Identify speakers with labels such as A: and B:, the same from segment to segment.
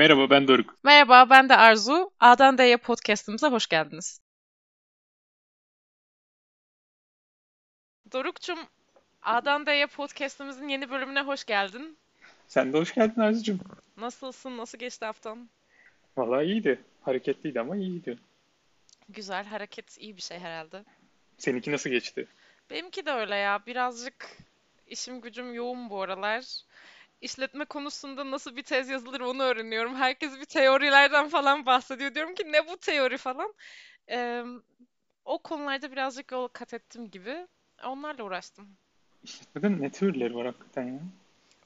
A: Merhaba ben Doruk.
B: Merhaba ben de Arzu. A'dan D'ye podcastımıza hoş geldiniz. Doruk'cum A'dan D'ye podcastımızın yeni bölümüne hoş geldin.
A: Sen de hoş geldin Arzucuğum.
B: Nasılsın? Nasıl geçti haftan?
A: Vallahi iyiydi. Hareketliydi ama iyiydi.
B: Güzel, hareket iyi bir şey herhalde.
A: Seninki nasıl geçti?
B: Benimki de öyle ya. Birazcık işim gücüm yoğun bu aralar. İşletme konusunda nasıl bir tez yazılır onu öğreniyorum. Herkes bir teorilerden falan bahsediyor. Diyorum ki ne bu teori falan. Ee, o konularda birazcık yol kat ettim gibi. Onlarla uğraştım.
A: İşletmeden ne teorileri var hakikaten ya?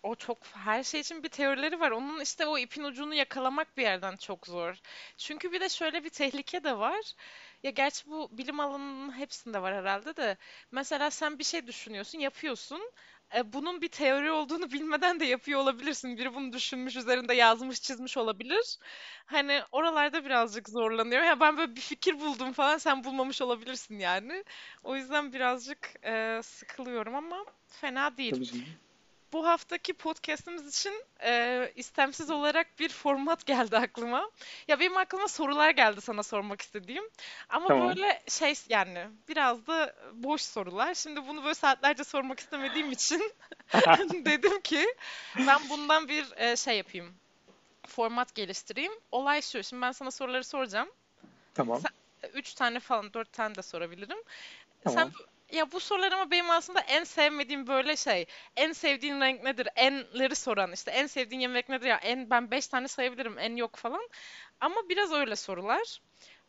B: O çok her şey için bir teorileri var. Onun işte o ipin ucunu yakalamak bir yerden çok zor. Çünkü bir de şöyle bir tehlike de var. Ya gerçi bu bilim alanının hepsinde var herhalde de. Mesela sen bir şey düşünüyorsun, yapıyorsun. E, bunun bir teori olduğunu bilmeden de yapıyor olabilirsin. Biri bunu düşünmüş, üzerinde yazmış, çizmiş olabilir. Hani oralarda birazcık zorlanıyorum. Ya ben böyle bir fikir buldum falan, sen bulmamış olabilirsin yani. O yüzden birazcık e, sıkılıyorum ama fena değil. Bu haftaki podcast'imiz için e, istemsiz olarak bir format geldi aklıma. Ya benim aklıma sorular geldi sana sormak istediğim. Ama
A: Tamam.
B: böyle şey yani biraz da boş sorular. Şimdi bunu böyle saatlerce sormak istemediğim için dedim ki ben bundan bir e, şey yapayım. Format geliştireyim. Olay şu. Şimdi ben sana soruları soracağım.
A: Tamam.
B: Sen, üç tane falan, dört tane de sorabilirim. Sen
A: Tamam.
B: Ya bu sorular ama benim aslında en sevmediğim böyle şey. En sevdiğin renk nedir? Enleri soran işte. En sevdiğin yemek nedir ya? En ben beş tane sayabilirim. En yok falan. Ama biraz öyle sorular.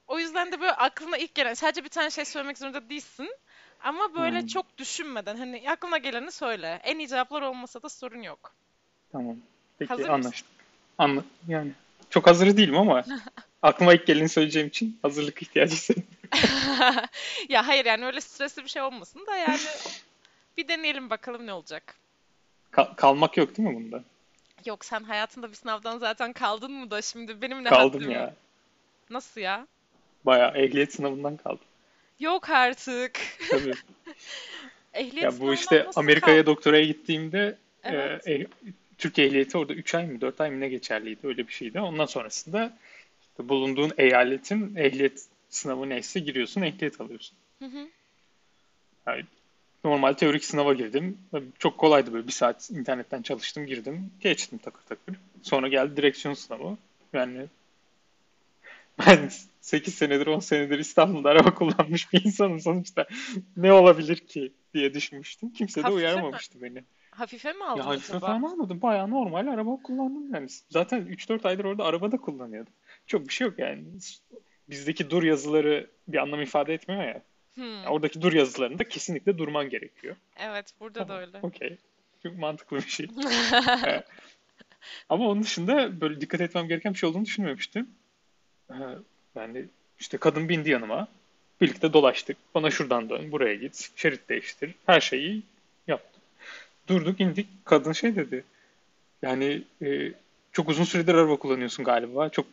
B: O yüzden de böyle aklına ilk gelen sadece bir tane şey söylemek zorunda değilsin. Ama böyle
A: Hmm,
B: çok düşünmeden hani aklına geleni söyle. En iyi cevaplar olmasa da sorun yok.
A: tamam. Peki
B: Hazır
A: anlaştık. Anla yani çok hazır değilim ama aklıma ilk geleni söyleyeceğim için hazırlık ihtiyacı hissettim.
B: Ya hayır yani öyle stresli bir şey olmasın da yani bir deneyelim bakalım ne olacak.
A: Kal- kalmak yok değil mi bunda?
B: Yok sen hayatında bir sınavdan zaten kaldın mı da şimdi benim ne
A: Kaldım
B: haddim?
A: ya.
B: Nasıl ya?
A: Bayağı ehliyet sınavından kaldım.
B: Yok artık.
A: Tabii.
B: Ehliyet
A: Ya bu işte Amerika'ya
B: kaldın?
A: doktoraya gittiğimde e,
B: Evet.
A: eh- Türk ehliyeti orada 3 ay mı 4 ay mı ne geçerliydi öyle bir şeydi. Ondan sonrasında işte bulunduğun eyaletin ehliyet sınavı neyse giriyorsun ehliyet alıyorsun.
B: Hı hı.
A: Yani normal teorik sınava girdim. Çok kolaydı böyle bir saat internetten çalıştım girdim. Geçtim takır takır. Sonra geldi direksiyon sınavı. Yani ben 8 senedir 10 senedir İstanbul'da araba kullanmış bir insanım sonuçta. Ne olabilir ki diye düşünmüştüm. Kimse de uyaramamıştı beni.
B: Hafife mi
A: Ya
B: aldın
A: hafife
B: acaba?
A: falan almadım. Bayağı normal araba kullandım yani. Zaten 3-4 aydır orada araba da kullanıyordum. Çok bir şey yok yani. Bizdeki dur yazıları bir anlam ifade etmiyor ya.
B: Hmm.
A: Ya Oradaki dur yazılarında kesinlikle durman gerekiyor.
B: Evet, burada da
A: Tamam,
B: öyle.
A: okey. Çok mantıklı bir şey. Ee, ama onun dışında böyle dikkat etmem gereken bir şey olduğunu düşünmemiştim. Ee, yani işte kadın bindi yanıma. Birlikte dolaştık. Bana şuradan dön, buraya git, şerit değiştir. Her şeyi. Durduk, indik. Kadın şey dedi. Yani e, çok uzun süredir araba kullanıyorsun galiba. Çok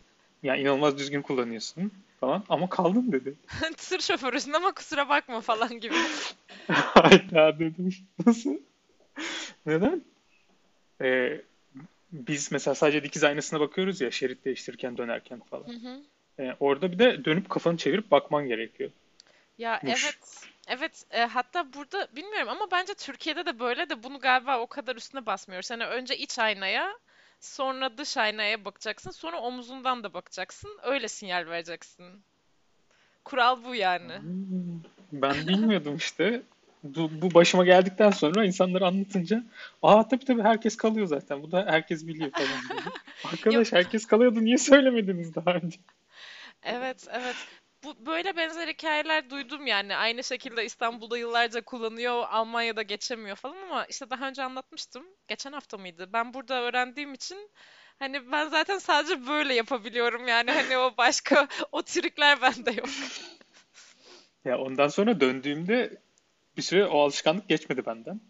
A: yani inanılmaz düzgün kullanıyorsun falan. Ama kaldın dedi.
B: Tır şoförüsün ama kusura bakma falan gibi.
A: Hayda dedim. Nasıl? Neden? Ee, biz mesela sadece dikiz aynasına bakıyoruz ya şerit değiştirirken dönerken falan.
B: Hı hı.
A: Ee, orada bir de dönüp kafanı çevirip bakman gerekiyor.
B: Ya
A: Muş.
B: evet. Evet, e, hatta burada bilmiyorum ama bence Türkiye'de de böyle de bunu galiba o kadar üstüne basmıyoruz. Hani önce iç aynaya, sonra dış aynaya bakacaksın, sonra omuzundan da bakacaksın. Öyle sinyal vereceksin. Kural bu yani.
A: Hmm, Ben bilmiyordum işte. Bu, bu başıma geldikten sonra insanlara anlatınca aa tabii tabii herkes kalıyor zaten. Bu da herkes biliyor falan.
B: Yok
A: Arkadaş herkes kalıyordu niye söylemediniz daha önce?
B: Evet, evet. Bu böyle benzer hikayeler duydum yani. Aynı şekilde İstanbul'da yıllarca kullanıyor, Almanya'da geçemiyor falan ama işte daha önce anlatmıştım. Geçen hafta mıydı? Ben burada öğrendiğim için hani ben zaten sadece böyle yapabiliyorum yani hani o başka o trikler bende yok.
A: Ya ondan sonra döndüğümde bir süre o alışkanlık geçmedi benden.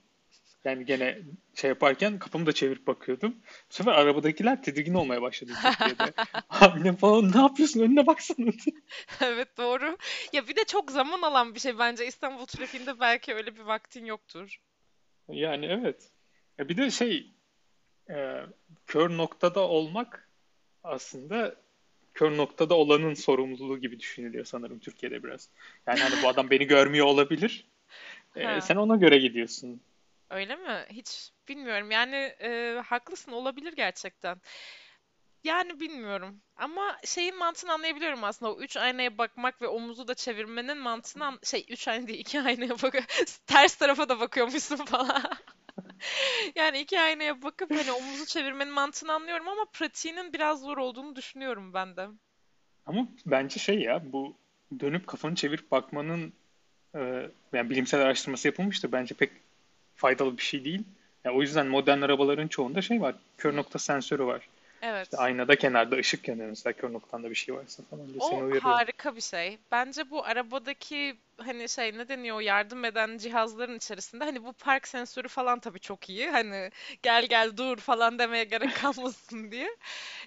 A: Yani gene şey yaparken kafamı da çevirip bakıyordum. Bu sefer arabadakiler tedirgin olmaya başladı Türkiye'de. Ne falan ne yapıyorsun önüne baksana.
B: Evet doğru. Ya bir de çok zaman alan bir şey bence İstanbul trafiğinde belki öyle bir vaktin yoktur.
A: Yani evet. Ya bir de şey e, kör noktada olmak aslında kör noktada olanın sorumluluğu gibi düşünülüyor sanırım Türkiye'de biraz. Yani hani bu adam beni görmüyor olabilir.
B: Ha.
A: sen ona göre gidiyorsun.
B: Öyle mi? Hiç bilmiyorum. Yani e, haklısın olabilir gerçekten. Yani bilmiyorum. Ama şeyin mantığını anlayabiliyorum aslında. O üç aynaya bakmak ve omuzu da çevirmenin mantığını an- şey üç ayna değil iki aynaya bak ters tarafa da bakıyormuşsun falan. Yani iki aynaya bakıp hani omuzu çevirmenin mantığını anlıyorum ama pratiğinin biraz zor olduğunu düşünüyorum ben de.
A: Ama bence şey ya bu dönüp kafanı çevirip bakmanın e, yani bilimsel araştırması yapılmıştır. Bence pek faydalı bir şey değil. Ya o yüzden modern arabaların çoğunda şey var. Kör nokta sensörü var. İşte
B: Evet.
A: aynada kenarda ışık yanıyor mesela kör noktanda bir şey varsa falan diye seni
B: O
A: uyarıyor.
B: harika bir şey. Bence bu arabadaki hani şey ne deniyor o yardım eden cihazların içerisinde hani bu park sensörü falan tabii çok iyi. Hani gel gel dur falan demeye gerek kalmasın diye.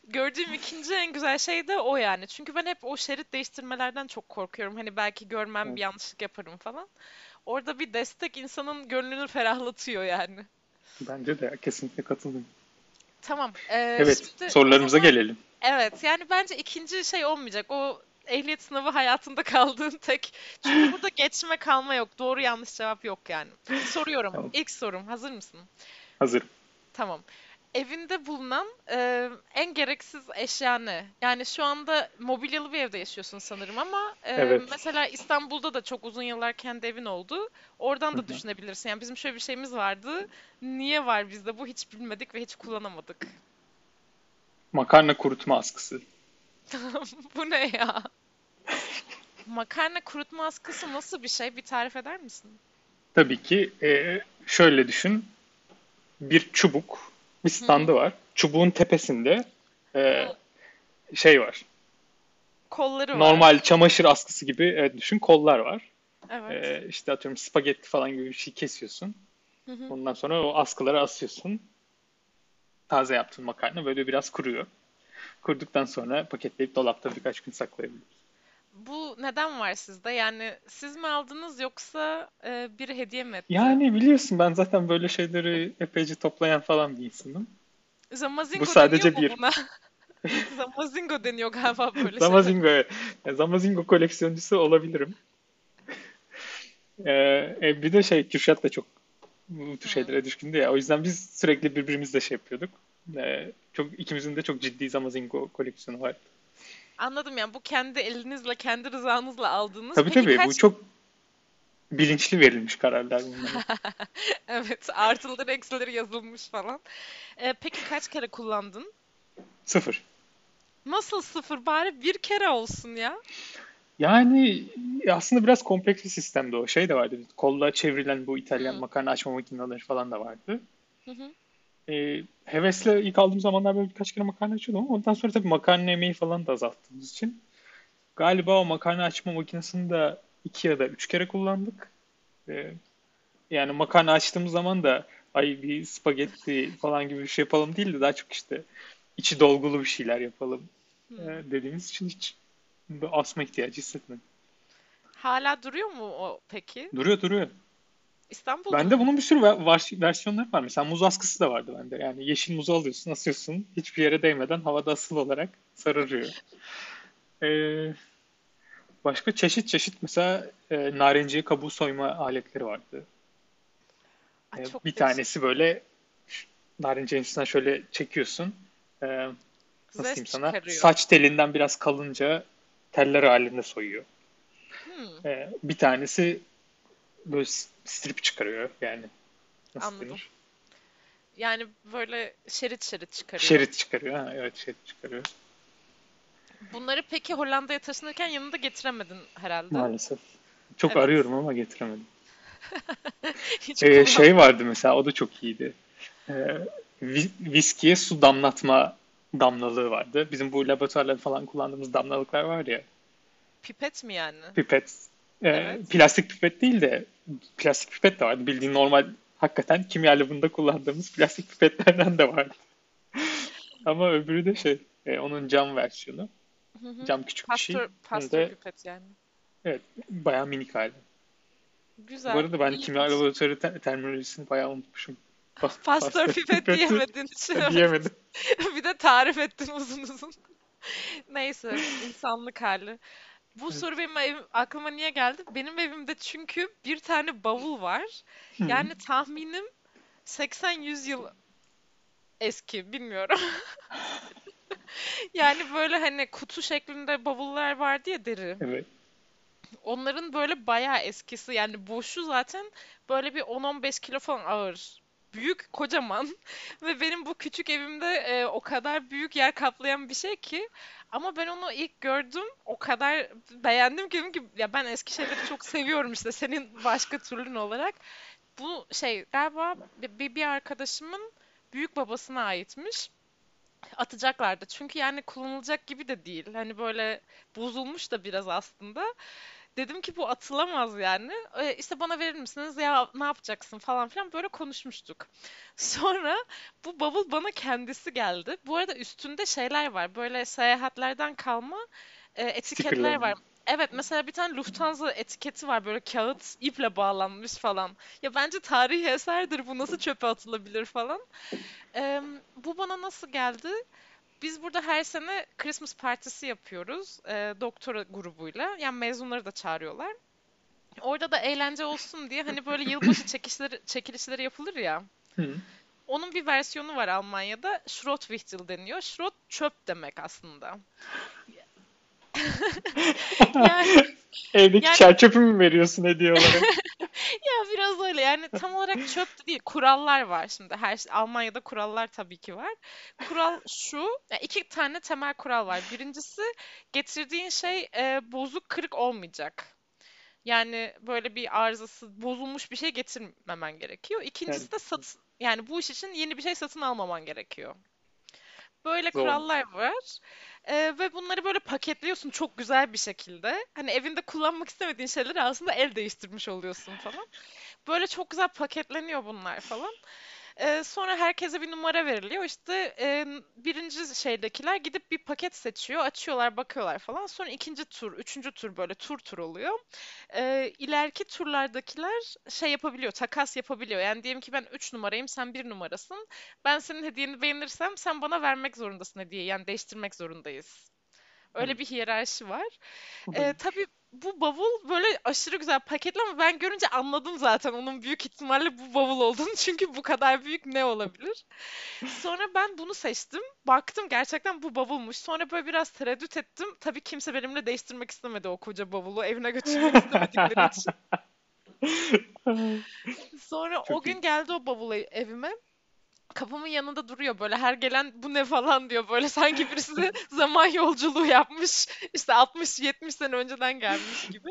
B: Gördüğüm ikinci en güzel şey de o yani. Çünkü ben hep o şerit değiştirmelerden çok korkuyorum. Hani belki görmem bir
A: Evet,
B: yanlışlık yaparım falan. Orada bir destek insanın gönlünü ferahlatıyor yani.
A: bence de kesinlikle katılıyorum.
B: Tamam. Ee,
A: Evet,
B: şimdi
A: sorularımıza
B: zaman
A: gelelim.
B: Evet, yani bence ikinci şey olmayacak. O ehliyet sınavı hayatında kaldığın tek. Çünkü burada geçme kalma yok. Doğru yanlış cevap yok yani. Soruyorum.
A: Tamam,
B: İlk sorum. Hazır mısın?
A: hazırım.
B: Tamam. Evinde bulunan e, en gereksiz eşya ne? Yani şu anda mobilyalı bir evde yaşıyorsun sanırım ama e,
A: Evet.
B: mesela İstanbul'da da çok uzun yıllar kendi evin oldu. Oradan da
A: hı.
B: düşünebilirsin. Yani bizim şöyle bir şeyimiz vardı. Niye var bizde bu? Hiç bilmedik ve hiç kullanamadık.
A: Makarna kurutma askısı.
B: Bu ne ya? Makarna kurutma askısı nasıl bir şey? Bir tarif eder misin?
A: Tabii ki e, şöyle düşün. Bir çubuk, bir
B: hı.
A: standı var. Çubuğun tepesinde e, şey var.
B: Kolları var.
A: Normal çamaşır askısı gibi evet, düşün kollar var.
B: Evet.
A: E, işte atıyorum spagetti falan gibi bir şey kesiyorsun.
B: Hı hı.
A: Ondan sonra o askıları asıyorsun. Taze yaptığın makarna böyle biraz kuruyor. Kuruduktan sonra paketleyip dolapta birkaç gün saklayabiliyorsun.
B: Bu neden var sizde? Yani siz mi aldınız yoksa e, biri hediye mi etti?
A: Yani biliyorsun ben zaten böyle şeyleri epeyce toplayan falan bir insanım. Bu
B: Zamazingo deniyor
A: sadece bir.
B: buna? Zamazingo deniyor galiba böyle şeyler.
A: Zamazingo, evet. Zamazingo koleksiyoncusu olabilirim. Ee, bir de şey Kürşat da çok bu tür şeylere düşkündü ya. O yüzden biz sürekli birbirimizle şey yapıyorduk. Ee, çok ikimizin de çok ciddi Zamazingo koleksiyonu var.
B: Anladım yani bu kendi elinizle, kendi rızanızla aldığınız.
A: Tabii
B: Peki
A: tabii bu
B: kaç...
A: çok bilinçli verilmiş kararlar bunlar.
B: Evet, artıları eksileri yazılmış falan. E, peki kaç kere kullandın?
A: Sıfır.
B: Nasıl sıfır? Bari bir kere olsun ya.
A: Yani aslında biraz kompleks bir sistemdi o. Şey de vardı. Kolla çevrilen bu İtalyan
B: Hı.
A: makarna açma makineleri falan da vardı.
B: Hı hı.
A: Ee, hevesle ilk aldığım zamanlar böyle birkaç kere makarna açıyordum ama ondan sonra tabii makarna yemeği falan da azalttığımız için galiba o makarna açma makinesini de iki ya da üç kere kullandık. Ee, yani makarna açtığımız zaman da ay bir spagetti falan gibi bir şey yapalım değil de daha çok işte içi dolgulu bir şeyler yapalım e,
B: Hı.
A: dediğimiz için hiç asma ihtiyacı hissetmedim.
B: Hala duruyor mu o peki?
A: Duruyor duruyor.
B: İstanbul'da
A: Bende bunun bir sürü versiyonları var. Mesela muz askısı da vardı bende. Yani yeşil muzu alıyorsun, asıyorsun. Hiçbir yere değmeden havada asılı olarak sararıyor. Ee, başka çeşit çeşit mesela e, narenciye kabuğu soyma aletleri vardı.
B: Ay,
A: Ee,
B: çok
A: bir
B: değişik.
A: tanesi böyle narenciyenin üstünden şöyle çekiyorsun. Ee, nasıl diyeyim sana?
B: çıkarıyor.
A: Saç telinden biraz kalınca teller halinde soyuyor.
B: Hmm,
A: Ee, bir tanesi böyle strip çıkarıyor. Yani nasıl
B: anladım.
A: denir?
B: Yani böyle şerit şerit çıkarıyor.
A: Şerit çıkarıyor. Ha, evet şerit çıkarıyor.
B: Bunları peki Hollanda'ya taşınırken yanında getiremedin herhalde.
A: Maalesef. Çok
B: Evet.
A: arıyorum ama getiremedim.
B: Hiç
A: Ee, şey vardı mesela o da çok iyiydi. Ee, vis- viskiye su damlatma damlalığı vardı. Bizim bu laboratuvarlarda falan kullandığımız damlalıklar var ya.
B: Pipet mi yani?
A: Pipet. Ee,
B: Evet.
A: plastik pipet değil de plastik pipet de vardı. Bildiğin normal hakikaten kimya labında kullandığımız plastik pipetlerden de vardı. Ama öbürü de şey e, onun cam versiyonu.
B: Hı hı.
A: Cam küçük bir şey.
B: Pastör, pastör
A: de
B: pipet yani.
A: evet bayağı minik hali. Bu
B: Güzel,
A: arada ben kimya
B: ilginç.
A: laboratuvarı te- terminolojisini bayağı unutmuşum.
B: Pastör pipet diyemedin için.
A: Diyemedim.
B: bir de tarif ettin uzun uzun. Neyse insanlık hali. Bu
A: Evet.
B: soru benim evim, aklıma niye geldi? Benim evimde çünkü bir tane bavul var. Yani tahminim 80-100 yıl eski bilmiyorum. Yani böyle hani kutu şeklinde bavullar vardı ya deri.
A: Evet.
B: Onların böyle bayağı eskisi yani boşu zaten böyle bir 10-15 kilo falan ağır. Büyük, kocaman ve benim bu küçük evimde e, o kadar büyük yer kaplayan bir şey ki ama ben onu ilk gördüm o kadar beğendim ki dedim ki ya ben eski şeyleri çok seviyorum işte senin başka türlün olarak. Bu şey galiba bir, bir arkadaşımın büyük babasına aitmiş atacaklardı. Çünkü yani kullanılacak gibi de değil. Hani böyle bozulmuş da biraz aslında. Dedim ki bu atılamaz yani. E, işte bana verir misiniz ya ne yapacaksın falan filan böyle konuşmuştuk. Sonra bu bavul bana kendisi geldi. Bu arada üstünde şeyler var. Böyle seyahatlerden kalma e, etiketler var. Evet mesela bir tane Lufthansa etiketi var böyle kağıt iple bağlanmış falan. Ya bence tarihi eserdir bu nasıl çöpe atılabilir falan. Eee, bu bana nasıl geldi? Biz burada her sene Christmas partisi yapıyoruz eee, doktora grubuyla. Yani mezunları da çağırıyorlar. Orada da eğlence olsun diye hani böyle yılbaşı çekişleri, çekilişleri yapılır ya.
A: Hı.
B: Onun bir versiyonu var Almanya'da. Schrotwichtel deniyor. Schrot çöp demek aslında. Yani
A: Evdeki
B: yani
A: çer çöpü mü veriyorsun hediye olarak?
B: Ya biraz öyle yani tam olarak çöp de değil kurallar var şimdi her şey- Almanya'da kurallar tabii ki var. Kural şu ya iki tane temel kural var. Birincisi getirdiğin şey e, bozuk kırık olmayacak. Yani böyle bir arızası bozulmuş bir şey getirmemen gerekiyor.
A: Yani
B: İkincisi de sat yani bu iş için yeni bir şey satın almaman gerekiyor. Böyle
A: zormuş.
B: kurallar var. Ee, ve bunları böyle paketliyorsun çok güzel bir şekilde. Hani evinde kullanmak istemediğin şeyleri aslında el değiştirmiş oluyorsun falan. Böyle çok güzel paketleniyor bunlar falan. Ee, sonra herkese bir numara veriliyor. İşte e, birinci şeydekiler gidip bir paket seçiyor, açıyorlar, bakıyorlar falan. Sonra ikinci tur, üçüncü tur böyle tur tur oluyor. Ee, ileriki turlardakiler şey yapabiliyor, takas yapabiliyor. Yani diyelim ki ben 3 numarayım, sen bir numarasın. Ben senin hediyeni beğenirsem sen bana vermek zorundasın hediye. Yani değiştirmek zorundayız. Öyle bir hiyerarşi var. Ee, tabii bu bavul böyle aşırı güzel paketli ama ben görünce anladım zaten onun büyük ihtimalle bu bavul olduğunu. Çünkü bu kadar büyük ne olabilir? Sonra ben bunu seçtim. Baktım gerçekten bu bavulmuş. Sonra böyle biraz tereddüt ettim. Tabii kimse benimle değiştirmek istemedi o koca bavulu. Evine götürmek istemedikleri için. Sonra o
A: Çok
B: gün
A: iyi.
B: geldi o bavul ev- evime. Kapımın yanında duruyor böyle her gelen bu ne falan diyor böyle sanki birisi zaman yolculuğu yapmış işte 60-70 sene önceden gelmiş gibi.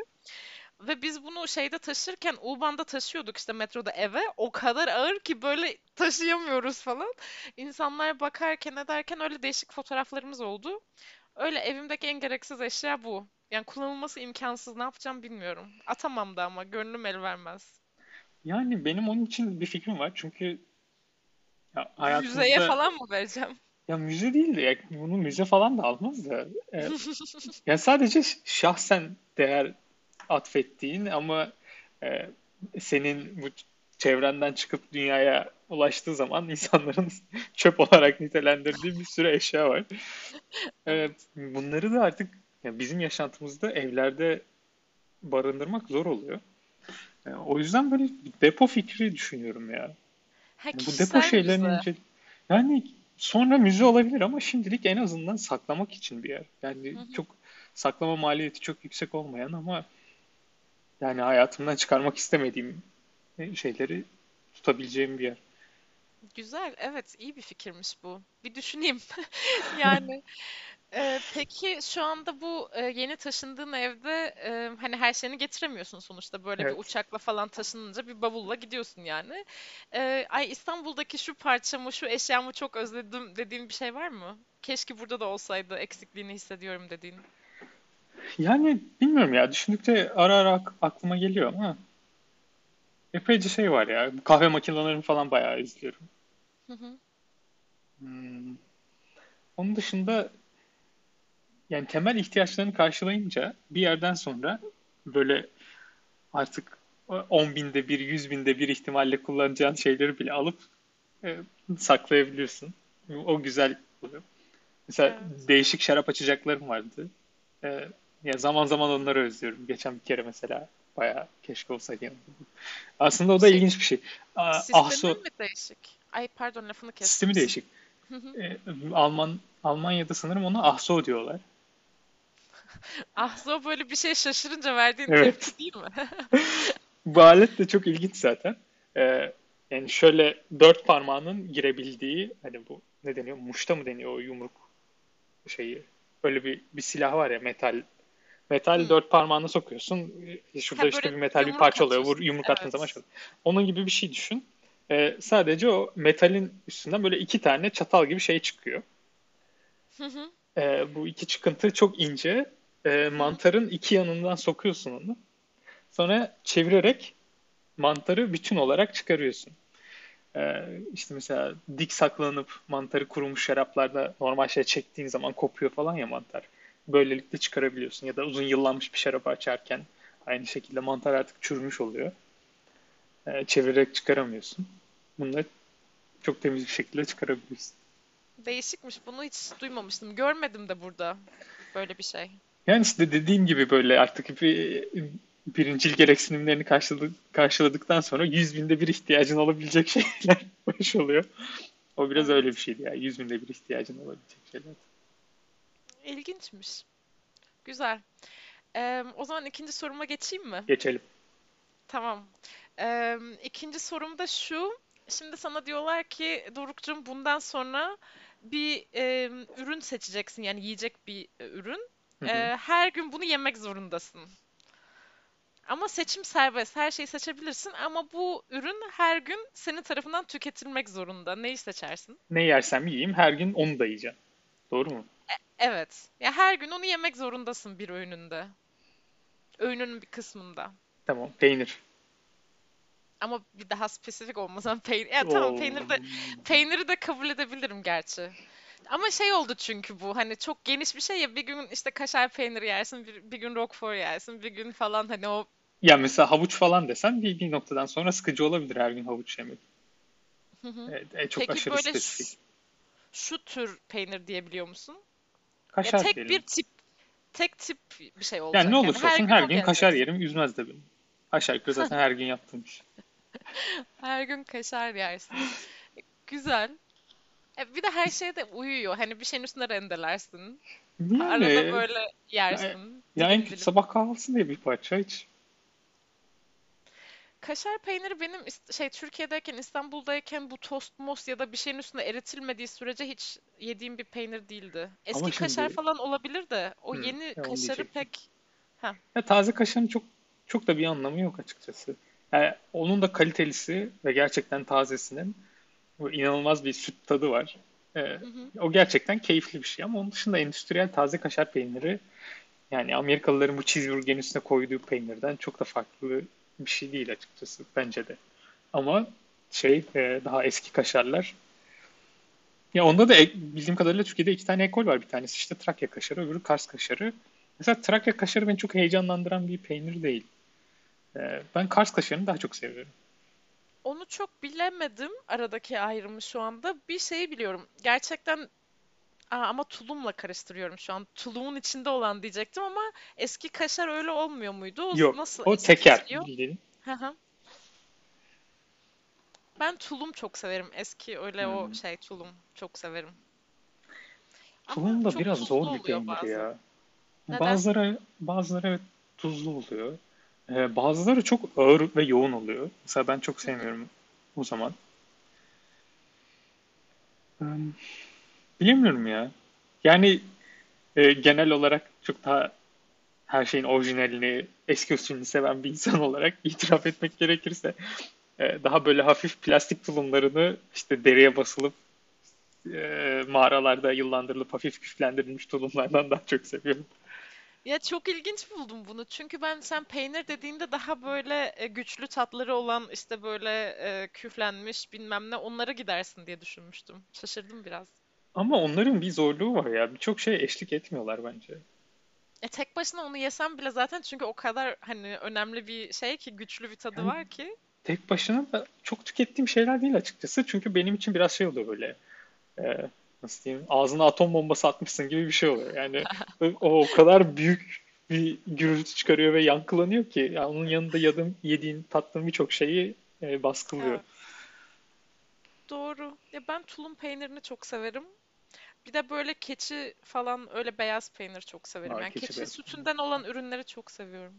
B: Ve biz bunu şeyde taşırken U-Bahn'da taşıyorduk işte metroda eve o kadar ağır ki böyle taşıyamıyoruz falan. İnsanlar bakarken ederken öyle değişik fotoğraflarımız oldu. Öyle evimdeki en gereksiz eşya bu. Yani kullanılması imkansız ne yapacağım bilmiyorum. Atamam da ama gönlüm el vermez.
A: Yani benim onun için bir fikrim var. Çünkü ya
B: Müzeye
A: hayatımızda
B: falan mı vereceğim?
A: ya müze değil de ya bunu müze falan da almaz da e, ya sadece şahsen değer atfettiğin ama e, senin bu çevrenden çıkıp dünyaya ulaştığı zaman insanların çöp olarak nitelendirdiği bir sürü eşya var.
B: Evet.
A: bunları da artık ya bizim yaşantımızda evlerde barındırmak zor oluyor. E, o yüzden böyle depo fikri düşünüyorum ya.
B: Ha
A: bu depo şeylerini ince yani sonra müze olabilir ama şimdilik en azından saklamak için bir yer. Yani
B: Hı hı.
A: çok saklama maliyeti çok yüksek olmayan ama yani hayatımdan çıkarmak istemediğim şeyleri tutabileceğim bir yer.
B: Güzel, evet iyi bir fikirmiş bu. Bir düşüneyim. Yani e, peki şu anda bu e, yeni taşındığın evde e, hani her şeyini getiremiyorsun sonuçta böyle bir
A: Evet.
B: uçakla falan taşınınca bir bavulla gidiyorsun yani. E, ay İstanbul'daki şu parçamı, şu eşyamı çok özledim dediğin bir şey var mı? Keşke burada da olsaydı eksikliğini hissediyorum dediğin.
A: Yani bilmiyorum ya düşündükçe ara ara ak- aklıma geliyor ama epeyce şey var ya. Kahve makinelerini falan bayağı izliyorum.
B: Hı hı.
A: Hmm. Onun dışında yani temel ihtiyaçlarını karşılayınca bir yerden sonra böyle artık 10 binde bir, 100 binde bir ihtimalle kullanacağın şeyleri bile alıp e, saklayabiliyorsun. O güzel oluyor. Mesela
B: Evet.
A: değişik şarap açacaklarım vardı. E, ya zaman zaman onları özlüyorum. Geçen bir kere mesela bayağı keşke olsaydı yanımda. Aslında o da
B: Şey,
A: ilginç bir şey. A-
B: sistemin
A: Ahso
B: mi değişik? Ay pardon lafını kestim.
A: sistemi değişik. E, Alman Almanya'da sanırım ona Ahso diyorlar.
B: Ahzo böyle bir şey şaşırınca verdiğin
A: Evet.
B: tepki değil mi?
A: Bu alet de çok ilginç zaten. Ee, yani şöyle dört parmağının girebildiği hani bu ne deniyor? Muşta mı deniyor o yumruk şeyi? Öyle bir bir silah var ya metal. Metal
B: Hmm.
A: dört parmağını sokuyorsun. Ee, Şurada
B: Ha
A: işte bir metal bir parça oluyor. Vur, yumruk attığın zaman
B: Evet.
A: şöyle. Onun gibi bir şey düşün. Ee, sadece o metalin üstünden böyle iki tane çatal gibi şey çıkıyor.
B: Hı hı.
A: Ee, bu iki çıkıntı çok ince. Ee, mantarın iki yanından sokuyorsun onu. Sonra çevirerek mantarı bütün olarak çıkarıyorsun. Ee, işte mesela dik saklanıp mantarı kurumuş şaraplarda normal şey çektiğin zaman kopuyor falan ya mantar. Böylelikle çıkarabiliyorsun. Ya da uzun yıllanmış bir şarap açarken aynı şekilde mantar artık çürümüş oluyor. Ee, çevirerek çıkaramıyorsun. Bunları çok temiz bir şekilde çıkarabiliyorsun.
B: Değişikmiş. Bunu hiç duymamıştım. Görmedim de burada böyle bir şey.
A: Yani işte dediğim gibi böyle artık bir birincil gereksinimlerini karşıladık, karşıladıktan sonra 100 binde bir ihtiyacın olabilecek şeyler baş oluyor. O biraz öyle bir şeydi ya. 100 binde bir ihtiyacın olabilecek şeyler.
B: İlginçmiş. Güzel. Ee, o zaman ikinci soruma geçeyim mi?
A: Geçelim.
B: Tamam. Ee, ikinci sorum da şu. Şimdi sana diyorlar ki Doruk'cum bundan sonra bir e, ürün seçeceksin. Yani yiyecek bir e, ürün. Ee, her gün bunu yemek zorundasın. Ama seçim serbest. Her şeyi seçebilirsin ama bu ürün her gün senin tarafından tüketilmek zorunda. Neyi seçersin?
A: Ne yersem yiyeyim her gün onu da yiyeceğim. Doğru mu?
B: Evet. Ya her gün onu yemek zorundasın bir öğününde. Öğününün bir kısmında.
A: Tamam. Peynir.
B: Ama bir daha spesifik olmasan peynir. Ya tamam
A: Oo.
B: peynir de peyniri de kabul edebilirim gerçi. Ama şey oldu çünkü bu hani çok geniş bir şey ya bir gün işte kaşar peyniri yersin bir, bir gün roquefort yersin bir gün falan hani o
A: Ya mesela havuç falan desem bir, bir noktadan sonra sıkıcı olabilir her gün havuç yemek.
B: Hı hı.
A: Evet, e, çok
B: Peki
A: aşırı
B: böyle
A: spesifik.
B: şu, şu tür peynir diyebiliyor musun? Ya
A: Kaşar
B: tek
A: diyelim.
B: bir tip tek tip bir şey
A: Yani
B: olacak
A: ne
B: yani
A: olursa
B: her
A: olsun
B: gün
A: her
B: o
A: gün kaşar yerim üzmez de beni. Aşağı yukarı zaten her gün yaptığım iş.
B: Her gün kaşar yersin. Güzel. E, bir de her şeye de uyuyor. Hani bir şeyin üstüne rendelersin. Arada
A: Yani
B: böyle
A: ya,
B: yersin.
A: ya en
B: Dilim
A: kötü sabah kahvaltısı diye bir parça hiç.
B: Kaşar peyniri benim şey Türkiye'deyken İstanbul'dayken bu tost most ya da bir şeyin üstüne eritilmediği sürece hiç yediğim bir peynir değildi.
A: Ama
B: Eski kaşar
A: şimdi
B: falan olabilir de o
A: hmm,
B: yeni
A: ya
B: kaşarı pek ha
A: Ya taze kaşarın çok çok da bir anlamı yok açıkçası. Yani onun da kalitelisi ve gerçekten tazesinin bu inanılmaz bir süt tadı var. Ee,
B: hı hı.
A: o gerçekten keyifli bir şey ama onun dışında endüstriyel taze kaşar peyniri yani Amerikalıların bu cheeseburgerin üstüne koyduğu peynirden çok da farklı bir şey değil açıkçası bence de. Ama şey e, daha eski kaşarlar ya onda da bildiğim kadarıyla Türkiye'de iki tane ekol var. Bir tanesi işte Trakya kaşarı, öbürü Kars kaşarı. Mesela Trakya kaşarı beni çok heyecanlandıran bir peynir değil. Ee, ben Kars kaşarını daha çok seviyorum.
B: Onu çok bilemedim aradaki ayrımı şu anda. Bir şeyi biliyorum. Gerçekten Aa, ama tulumla karıştırıyorum şu an. Tulumun içinde olan diyecektim ama eski kaşar öyle olmuyor muydu? O
A: Yok,
B: nasıl
A: o teker bildiğin.
B: Ben tulum çok severim. Eski öyle o
A: Hmm.
B: şey tulum çok severim.
A: Tulum da biraz zor bir peynir ya.
B: Neden?
A: Bazıları bazıları evet tuzlu oluyor. Ee, bazıları çok ağır ve yoğun oluyor. Mesela ben çok sevmiyorum o zaman. Hmm, bilemiyorum ya. Yani e, genel olarak çok daha her şeyin orijinalini, eski usulünü seven bir insan olarak itiraf etmek gerekirse e, daha böyle hafif plastik tulumlarını işte dereye basılıp e, mağaralarda yıllandırılıp hafif küflendirilmiş tulumlardan daha çok seviyorum.
B: Ya çok ilginç buldum bunu. Çünkü ben sen peynir dediğinde daha böyle e, güçlü tatları olan işte böyle e, küflenmiş bilmem ne onlara gidersin diye düşünmüştüm. Şaşırdım biraz.
A: Ama onların bir zorluğu var ya. Birçok şeye eşlik etmiyorlar bence.
B: E tek başına onu yesem bile zaten çünkü o kadar hani önemli bir şey ki güçlü bir tadı
A: Yani
B: var ki.
A: tek başına da çok tükettiğim şeyler değil açıkçası. Çünkü benim için biraz şey oluyor böyle. E, nasıl diyeyim? Ağzına atom bombası atmışsın gibi bir şey oluyor. Yani o, o kadar büyük bir gürültü çıkarıyor ve yankılanıyor ki yani onun yanında yadığım, yediğin, tattığın birçok şeyi e, baskılıyor. Evet.
B: Doğru. Ya ben tulum peynirini çok severim. Bir de böyle keçi falan öyle beyaz peynir çok severim. Aa, yani keçi, keçi sütünden olan ürünleri çok seviyorum.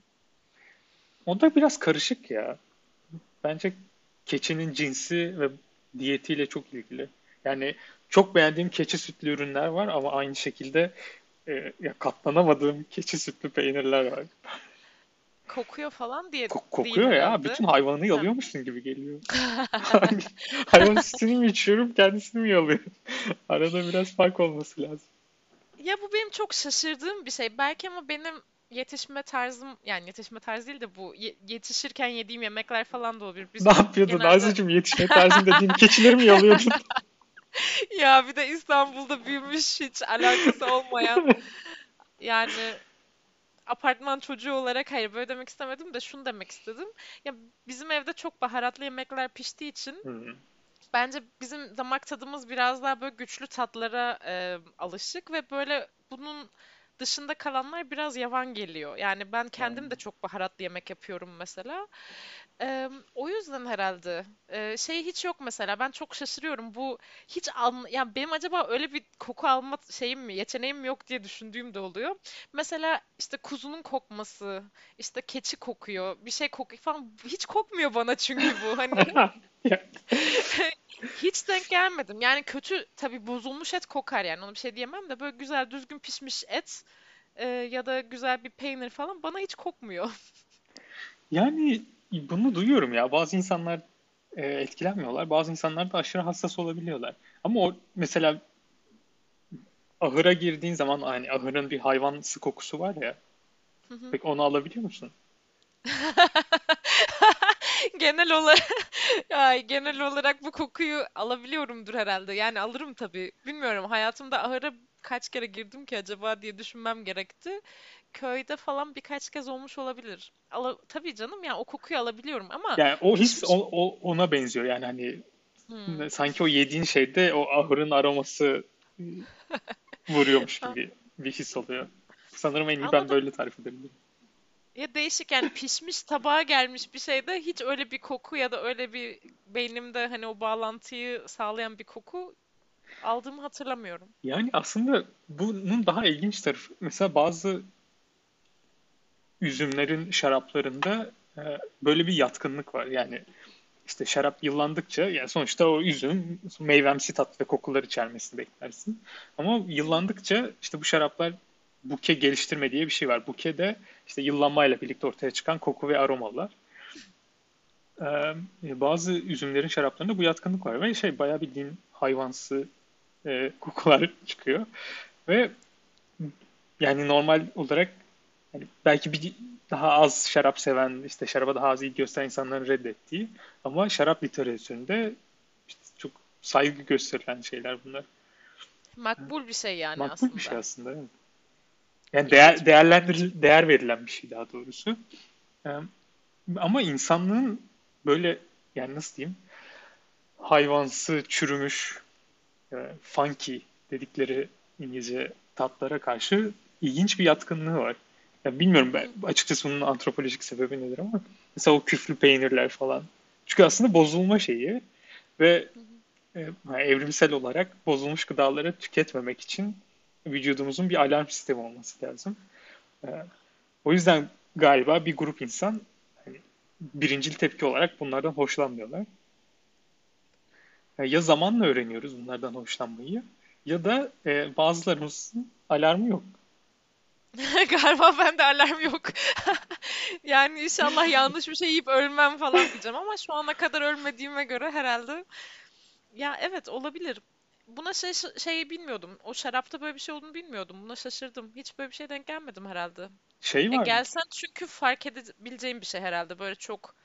A: O da biraz karışık ya. Bence keçinin cinsi ve diyetiyle çok ilgili. Yani çok beğendiğim keçi sütlü ürünler var ama aynı şekilde e, ya katlanamadığım keçi sütlü peynirler var.
B: Kokuyor falan diye
A: Ko- kokuyor ya. Herhalde. Bütün hayvanı yalıyormuşsun gibi geliyor. Hani hayvan sütünü mü içiyorum, kendisini mi yalıyorum? Arada biraz fark olması lazım.
B: Ya bu benim çok şaşırdığım bir şey. Belki ama benim yetişme tarzım yani yetişme tarzı değil de bu yetişirken yediğim yemekler falan da olabilir.
A: Biz ne yapıyordun genelde... Nazlı'cığım yetişme tarzın dediğin keçileri mi yalıyordun?
B: ya bir de İstanbul'da büyümüş hiç alakası olmayan yani apartman çocuğu olarak hayır böyle demek istemedim de şunu demek istedim. Ya bizim evde çok baharatlı yemekler piştiği için Hı-hı. bence bizim damak tadımız biraz daha böyle güçlü tatlara e, alışık ve böyle bunun dışında kalanlar biraz yavan geliyor. Yani ben kendim de çok baharatlı yemek yapıyorum mesela. Ee, o yüzden herhalde ee, şey hiç yok mesela. Ben çok şaşırıyorum. Bu hiç al yani benim acaba öyle bir koku alma şeyim mi, yeteneğim mi yok diye düşündüğüm de oluyor. Mesela işte kuzunun kokması, işte keçi kokuyor, bir şey kokuyor falan. Hiç kokmuyor bana çünkü bu. Hani hiç denk gelmedim. Yani kötü tabii bozulmuş et kokar yani. Ona bir şey diyemem de böyle güzel düzgün pişmiş et e, ya da güzel bir peynir falan bana hiç kokmuyor.
A: Yani bunu duyuyorum ya. Bazı insanlar e, etkilenmiyorlar. Bazı insanlar da aşırı hassas olabiliyorlar. Ama o mesela ahıra girdiğin zaman hani ahırın bir hayvansı kokusu var ya. Hı hı. Peki onu alabiliyor musun?
B: genel olarak ya genel olarak bu kokuyu alabiliyorumdur herhalde. Yani alırım tabii. Bilmiyorum hayatımda ahıra kaç kere girdim ki acaba diye düşünmem gerekti. Köyde falan birkaç kez olmuş olabilir. Ala, tabii canım yani o kokuyu alabiliyorum ama
A: yani o his o, o, ona benziyor yani hani hmm. sanki o yediğin şeyde o ahırın aroması vuruyormuş gibi bir his oluyor. Sanırım en iyi ben böyle tarif edebilirim.
B: Ya değişik yani pişmiş tabağa gelmiş bir şeyde hiç öyle bir koku ya da öyle bir beynimde hani o bağlantıyı sağlayan bir koku aldığımı hatırlamıyorum.
A: Yani aslında bunun daha ilginç tarafı mesela bazı üzümlerin şaraplarında e, böyle bir yatkınlık var. Yani işte şarap yıllandıkça yani sonuçta o üzüm meyvemsi tat ve kokular içermesini beklersin. Ama yıllandıkça işte bu şaraplar buke geliştirme diye bir şey var. Buke de işte yıllanmayla birlikte ortaya çıkan koku ve aromalar. Ee, bazı üzümlerin şaraplarında bu yatkınlık var ve şey bayağı bildiğin hayvansı e, kokular çıkıyor. Ve yani normal olarak yani belki bir daha az şarap seven, işte şaraba daha az ilgi gösteren insanların reddettiği ama şarap literatüründe işte çok saygı gösterilen şeyler bunlar.
B: Makbul bir şey yani
A: Makbul
B: aslında.
A: bir şey aslında evet. Yani değer, değerlendir değer verilen bir şey daha doğrusu. ama insanlığın böyle yani nasıl diyeyim hayvansı, çürümüş, funky dedikleri İngilizce tatlara karşı ilginç bir yatkınlığı var. Ya bilmiyorum ben açıkçası bunun antropolojik sebebi nedir ama mesela o küflü peynirler falan. Çünkü aslında bozulma şeyi ve e, evrimsel olarak bozulmuş gıdaları tüketmemek için vücudumuzun bir alarm sistemi olması lazım. E, o yüzden galiba bir grup insan hani, birincil tepki olarak bunlardan hoşlanmıyorlar. E, ya zamanla öğreniyoruz bunlardan hoşlanmayı ya da e, bazılarımızın alarmı yok.
B: Galiba bende alarm yok. yani inşallah yanlış bir şey yiyip ölmem falan diyeceğim ama şu ana kadar ölmediğime göre herhalde ya evet olabilir. Buna şey şeyi bilmiyordum. O şarapta böyle bir şey olduğunu bilmiyordum. Buna şaşırdım. Hiç böyle bir şey denk gelmedim herhalde.
A: Şey var. E,
B: gelsen çünkü fark edebileceğim bir şey herhalde. Böyle çok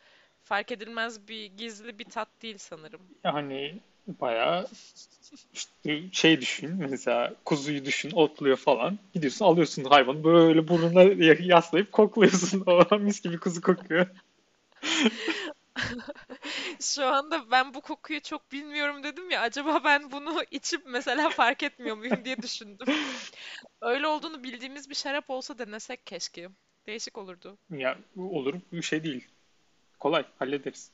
B: fark edilmez bir gizli bir tat değil sanırım.
A: Yani bayağı işte şey düşün mesela kuzuyu düşün otluyor falan gidiyorsun alıyorsun hayvanı böyle burnuna yaslayıp kokluyorsun o mis gibi kuzu kokuyor.
B: Şu anda ben bu kokuyu çok bilmiyorum dedim ya. Acaba ben bunu içip mesela fark etmiyor muyum diye düşündüm. Öyle olduğunu bildiğimiz bir şarap olsa denesek keşke. Değişik olurdu.
A: Ya olur bir şey değil. Kolay hallederiz.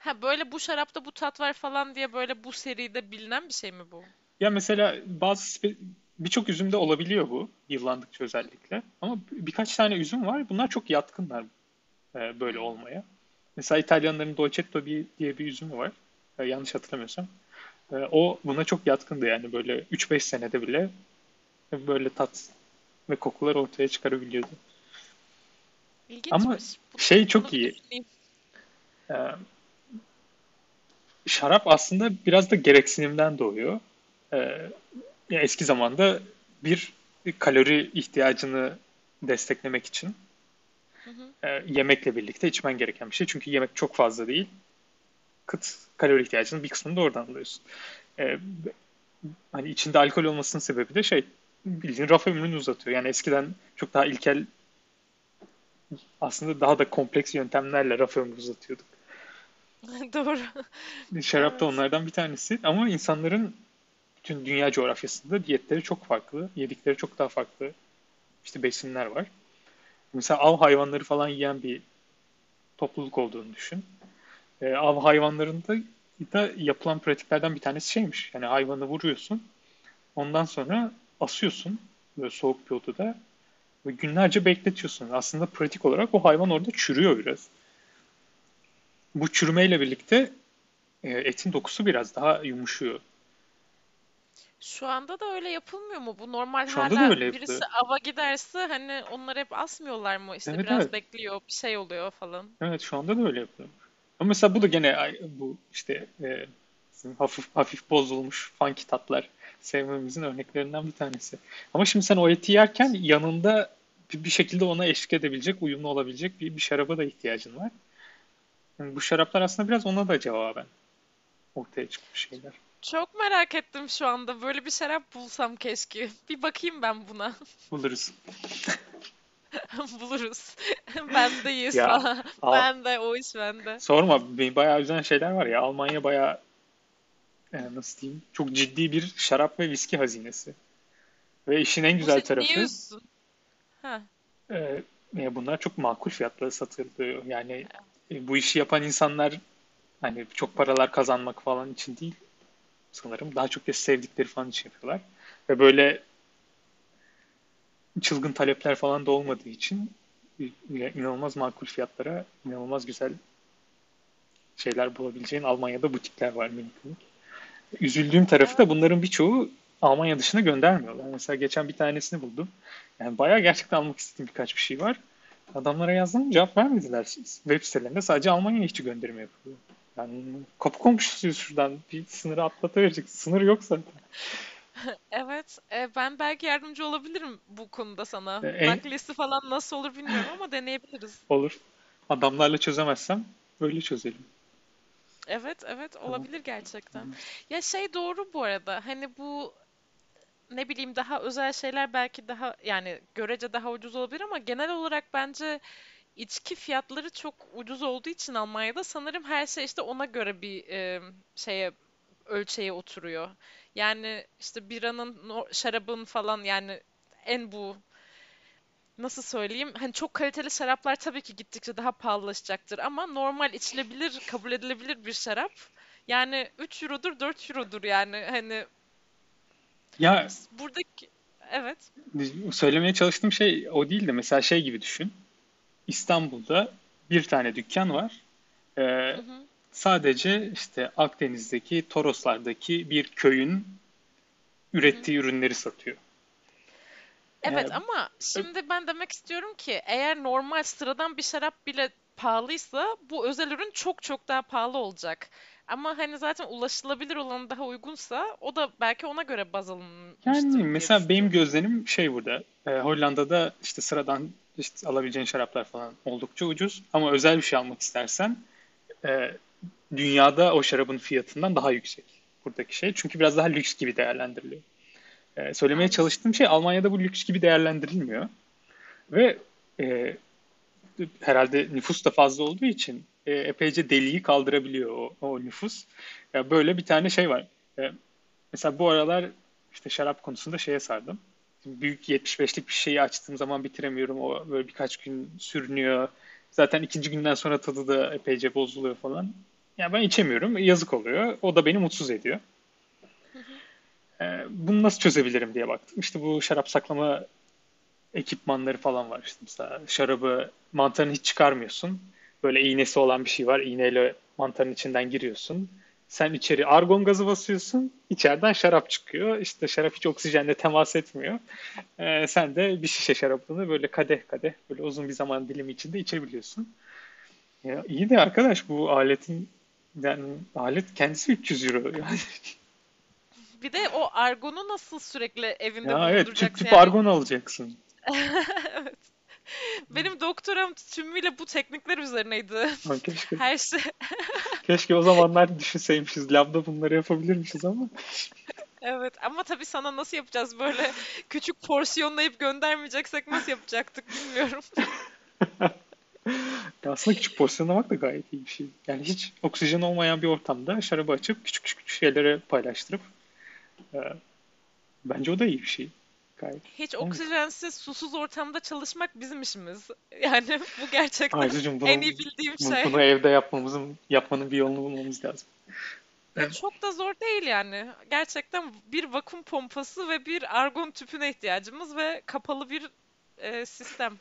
B: Ha böyle bu şarapta bu tat var falan diye böyle bu seride bilinen bir şey mi bu?
A: Ya mesela bazı birçok üzümde olabiliyor bu yıllandıkça özellikle. Ama birkaç tane üzüm var. Bunlar çok yatkınlar e, böyle olmaya. Mesela İtalyanların Dolcetto diye bir üzümü var. E, yanlış hatırlamıyorsam. E, o buna çok yatkındı yani böyle 3-5 senede bile böyle tat ve kokular ortaya çıkarabiliyordu. Ama
B: İlginçmiş. Bunu,
A: şey çok iyi.
B: düşüneyim.
A: Şarap aslında biraz da gereksinimden doğuyor. E, ya eski zamanda bir kalori ihtiyacını desteklemek için
B: Hı hı.
A: e, yemekle birlikte içmen gereken bir şey. Çünkü yemek çok fazla değil. Kıt kalori ihtiyacının bir kısmını da oradan alıyorsun. E, hani içinde alkol olmasının sebebi de şey bildiğin raf ömrünü uzatıyor. Yani eskiden çok daha ilkel aslında daha da kompleks yöntemlerle raf ömrü uzatıyorduk.
B: Doğru.
A: Şarap da
B: Evet.
A: onlardan bir tanesi. Ama insanların bütün dünya coğrafyasında diyetleri çok farklı. Yedikleri çok daha farklı işte besinler var. Mesela av hayvanları falan yiyen bir topluluk olduğunu düşün. E, av hayvanlarında da yapılan pratiklerden bir tanesi şeymiş. Yani hayvanı vuruyorsun. Ondan sonra asıyorsun böyle soğuk bir odada ve günlerce bekletiyorsun. Aslında pratik olarak o hayvan orada çürüyor biraz. Bu çürümeyle birlikte e, etin dokusu biraz daha yumuşuyor.
B: Şu anda da öyle yapılmıyor mu? Bu normal
A: Şu anda da
B: hala
A: öyle yapılıyor.
B: birisi ava giderse hani onları hep asmıyorlar mı? İşte
A: Evet evet.
B: biraz bekliyor, bir şey oluyor falan.
A: Evet şu anda da öyle yapılıyor. Ama mesela bu da gene ay- bu işte e, bizim hafif hafif bozulmuş funky tatlar sevmemizin örneklerinden bir tanesi. Ama şimdi sen o eti yerken yanında bir bir şekilde ona eşlik edebilecek, uyumlu olabilecek bir, bir şaraba da ihtiyacın var. Yani bu şaraplar aslında biraz ona da cevaben ortaya çıkmış şeyler.
B: Çok merak ettim şu anda. Böyle bir şarap bulsam keşke. Bir bakayım ben buna.
A: Buluruz.
B: Buluruz. Bendeyiz
A: Ya
B: falan.
A: al,
B: Ben de o iş bende.
A: sorma bayağı üzen şeyler var ya. Almanya bayağı e, nasıl diyeyim çok ciddi bir şarap ve viski hazinesi. Ve işin en
B: Bu
A: güzel
B: niye
A: tarafı
B: üzdün? Ha.
A: e, e, bunlar çok makul fiyatlara satılıyor. Yani e, bu işi yapan insanlar hani çok paralar kazanmak falan için değil sanırım. Daha çok da sevdikleri falan için yapıyorlar. Ve böyle çılgın talepler falan da olmadığı için e, inanılmaz makul fiyatlara inanılmaz güzel şeyler bulabileceğin Almanya'da butikler var minik. Üzüldüğüm tarafı da bunların birçoğu Almanya dışına göndermiyorlar. Mesela geçen bir tanesini buldum. Yani bayağı gerçekten almak istediğim birkaç bir şey var. Adamlara yazdım cevap vermediler. Web sitelerinde sadece Almanya'ya işçi gönderimi yapılıyor. Yani kapı komşusuyuz şuradan. Bir sınırı atlatıverecek. Sınır yok zaten.
B: Evet. e, ben belki yardımcı olabilirim bu konuda sana.
A: E, En
B: falan nasıl olur bilmiyorum ama deneyebiliriz.
A: olur. Adamlarla çözemezsem böyle çözelim.
B: Evet, evet olabilir gerçekten. Ya şey doğru bu arada. Hani bu ne bileyim daha özel şeyler belki daha yani görece daha ucuz olabilir ama genel olarak bence içki fiyatları çok ucuz olduğu için Almanya'da sanırım her şey işte ona göre bir e, şeye ölçeğe oturuyor. Yani işte biranın, şarabın falan yani en bu nasıl söyleyeyim? Hani çok kaliteli şaraplar tabii ki gittikçe daha pahalılaşacaktır ama normal içilebilir, kabul edilebilir bir şarap yani 3 eurodur, 4 eurodur yani hani
A: Ya
B: buradaki evet.
A: söylemeye çalıştığım şey o değil de mesela şey gibi düşün. İstanbul'da bir tane dükkan var. Ee,
B: Hı hı.
A: sadece işte Akdeniz'deki Toroslardaki bir köyün
B: Hı hı.
A: ürettiği ürünleri satıyor.
B: Evet ama şimdi ben demek istiyorum ki eğer normal sıradan bir şarap bile pahalıysa bu özel ürün çok çok daha pahalı olacak. Ama hani zaten ulaşılabilir olan daha uygunsa o da belki ona göre baz
A: yani
B: alınmıştır diye
A: mesela benim gözlemim şey burada. Ee, Hollanda'da işte sıradan işte alabileceğin şaraplar falan oldukça ucuz. Ama özel bir şey almak istersen e, dünyada o şarabın fiyatından daha yüksek buradaki şey. Çünkü biraz daha lüks gibi değerlendiriliyor. Ee, söylemeye çalıştığım şey Almanya'da bu lüks gibi değerlendirilmiyor. Ve e, herhalde nüfus da fazla olduğu için e, epeyce deliği kaldırabiliyor o, o nüfus. Ya böyle bir tane şey var. E, mesela bu aralar işte şarap konusunda şeye sardım. Büyük 75'lik bir şeyi açtığım zaman bitiremiyorum. O böyle birkaç gün sürünüyor. Zaten ikinci günden sonra tadı da epeyce bozuluyor falan. Yani ben içemiyorum. Yazık oluyor. O da beni mutsuz ediyor. Ee, bunu nasıl çözebilirim diye baktım. İşte bu şarap saklama ekipmanları falan var. İşte mesela şarabı mantarını hiç çıkarmıyorsun. Böyle iğnesi olan bir şey var. İğneyle mantarın içinden giriyorsun. Sen içeri argon gazı basıyorsun. içeriden şarap çıkıyor. İşte şarap hiç oksijenle temas etmiyor. Ee, sen de bir şişe şarabını böyle kadeh kadeh böyle uzun bir zaman dilimi içinde içebiliyorsun. Ya iyi de arkadaş bu aletin yani alet kendisi 300 euro. Yani.
B: Bir de o argonu nasıl sürekli evinde
A: Ya evet tüp tüp
B: yani?
A: argon alacaksın.
B: Evet. Benim doktoram tümüyle bu teknikler üzerineydi.
A: Lan keşke,
B: Her şey.
A: keşke o zamanlar düşünseymişiz. Labda bunları yapabilirmişiz ama.
B: Evet ama tabii sana nasıl yapacağız böyle küçük porsiyonlayıp göndermeyeceksek nasıl yapacaktık bilmiyorum.
A: Ya aslında küçük porsiyonlamak da gayet iyi bir şey. Yani hiç oksijen olmayan bir ortamda şarabı açıp küçük küçük şeylere paylaştırıp e, bence o da iyi bir şey. Gayet.
B: Hiç
A: Evet.
B: oksijensiz, susuz ortamda çalışmak bizim işimiz. Yani bu gerçekten
A: Arzucuğum bunu,
B: en iyi bildiğim
A: bu-
B: şey.
A: bunu evde yapmamızın yapmanın bir yolunu bulmamız lazım.
B: Ya çok da zor değil yani. Gerçekten bir vakum pompası ve bir argon tüpüne ihtiyacımız ve kapalı bir e, sistem.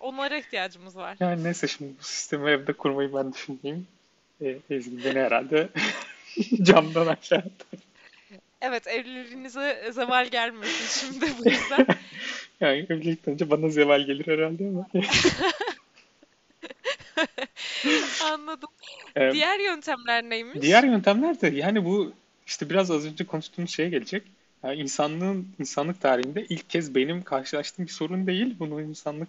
B: Onlara ihtiyacımız var.
A: Yani neyse şimdi bu sistemi evde kurmayı ben düşünmeyeyim. E, Ezgi beni herhalde camdan aşağı atar.
B: Evet, evliliğinize zeval gelmesin şimdi bu yüzden.
A: Yani evlilikten önce bana zeval gelir herhalde ama.
B: Anladım.
A: E,
B: Diğer yöntemler neymiş?
A: Diğer yöntemler de yani bu işte biraz az önce konuştuğumuz şeye gelecek. Yani insanlığın insanlık tarihinde ilk kez benim karşılaştığım bir sorun değil. Bunu insanlık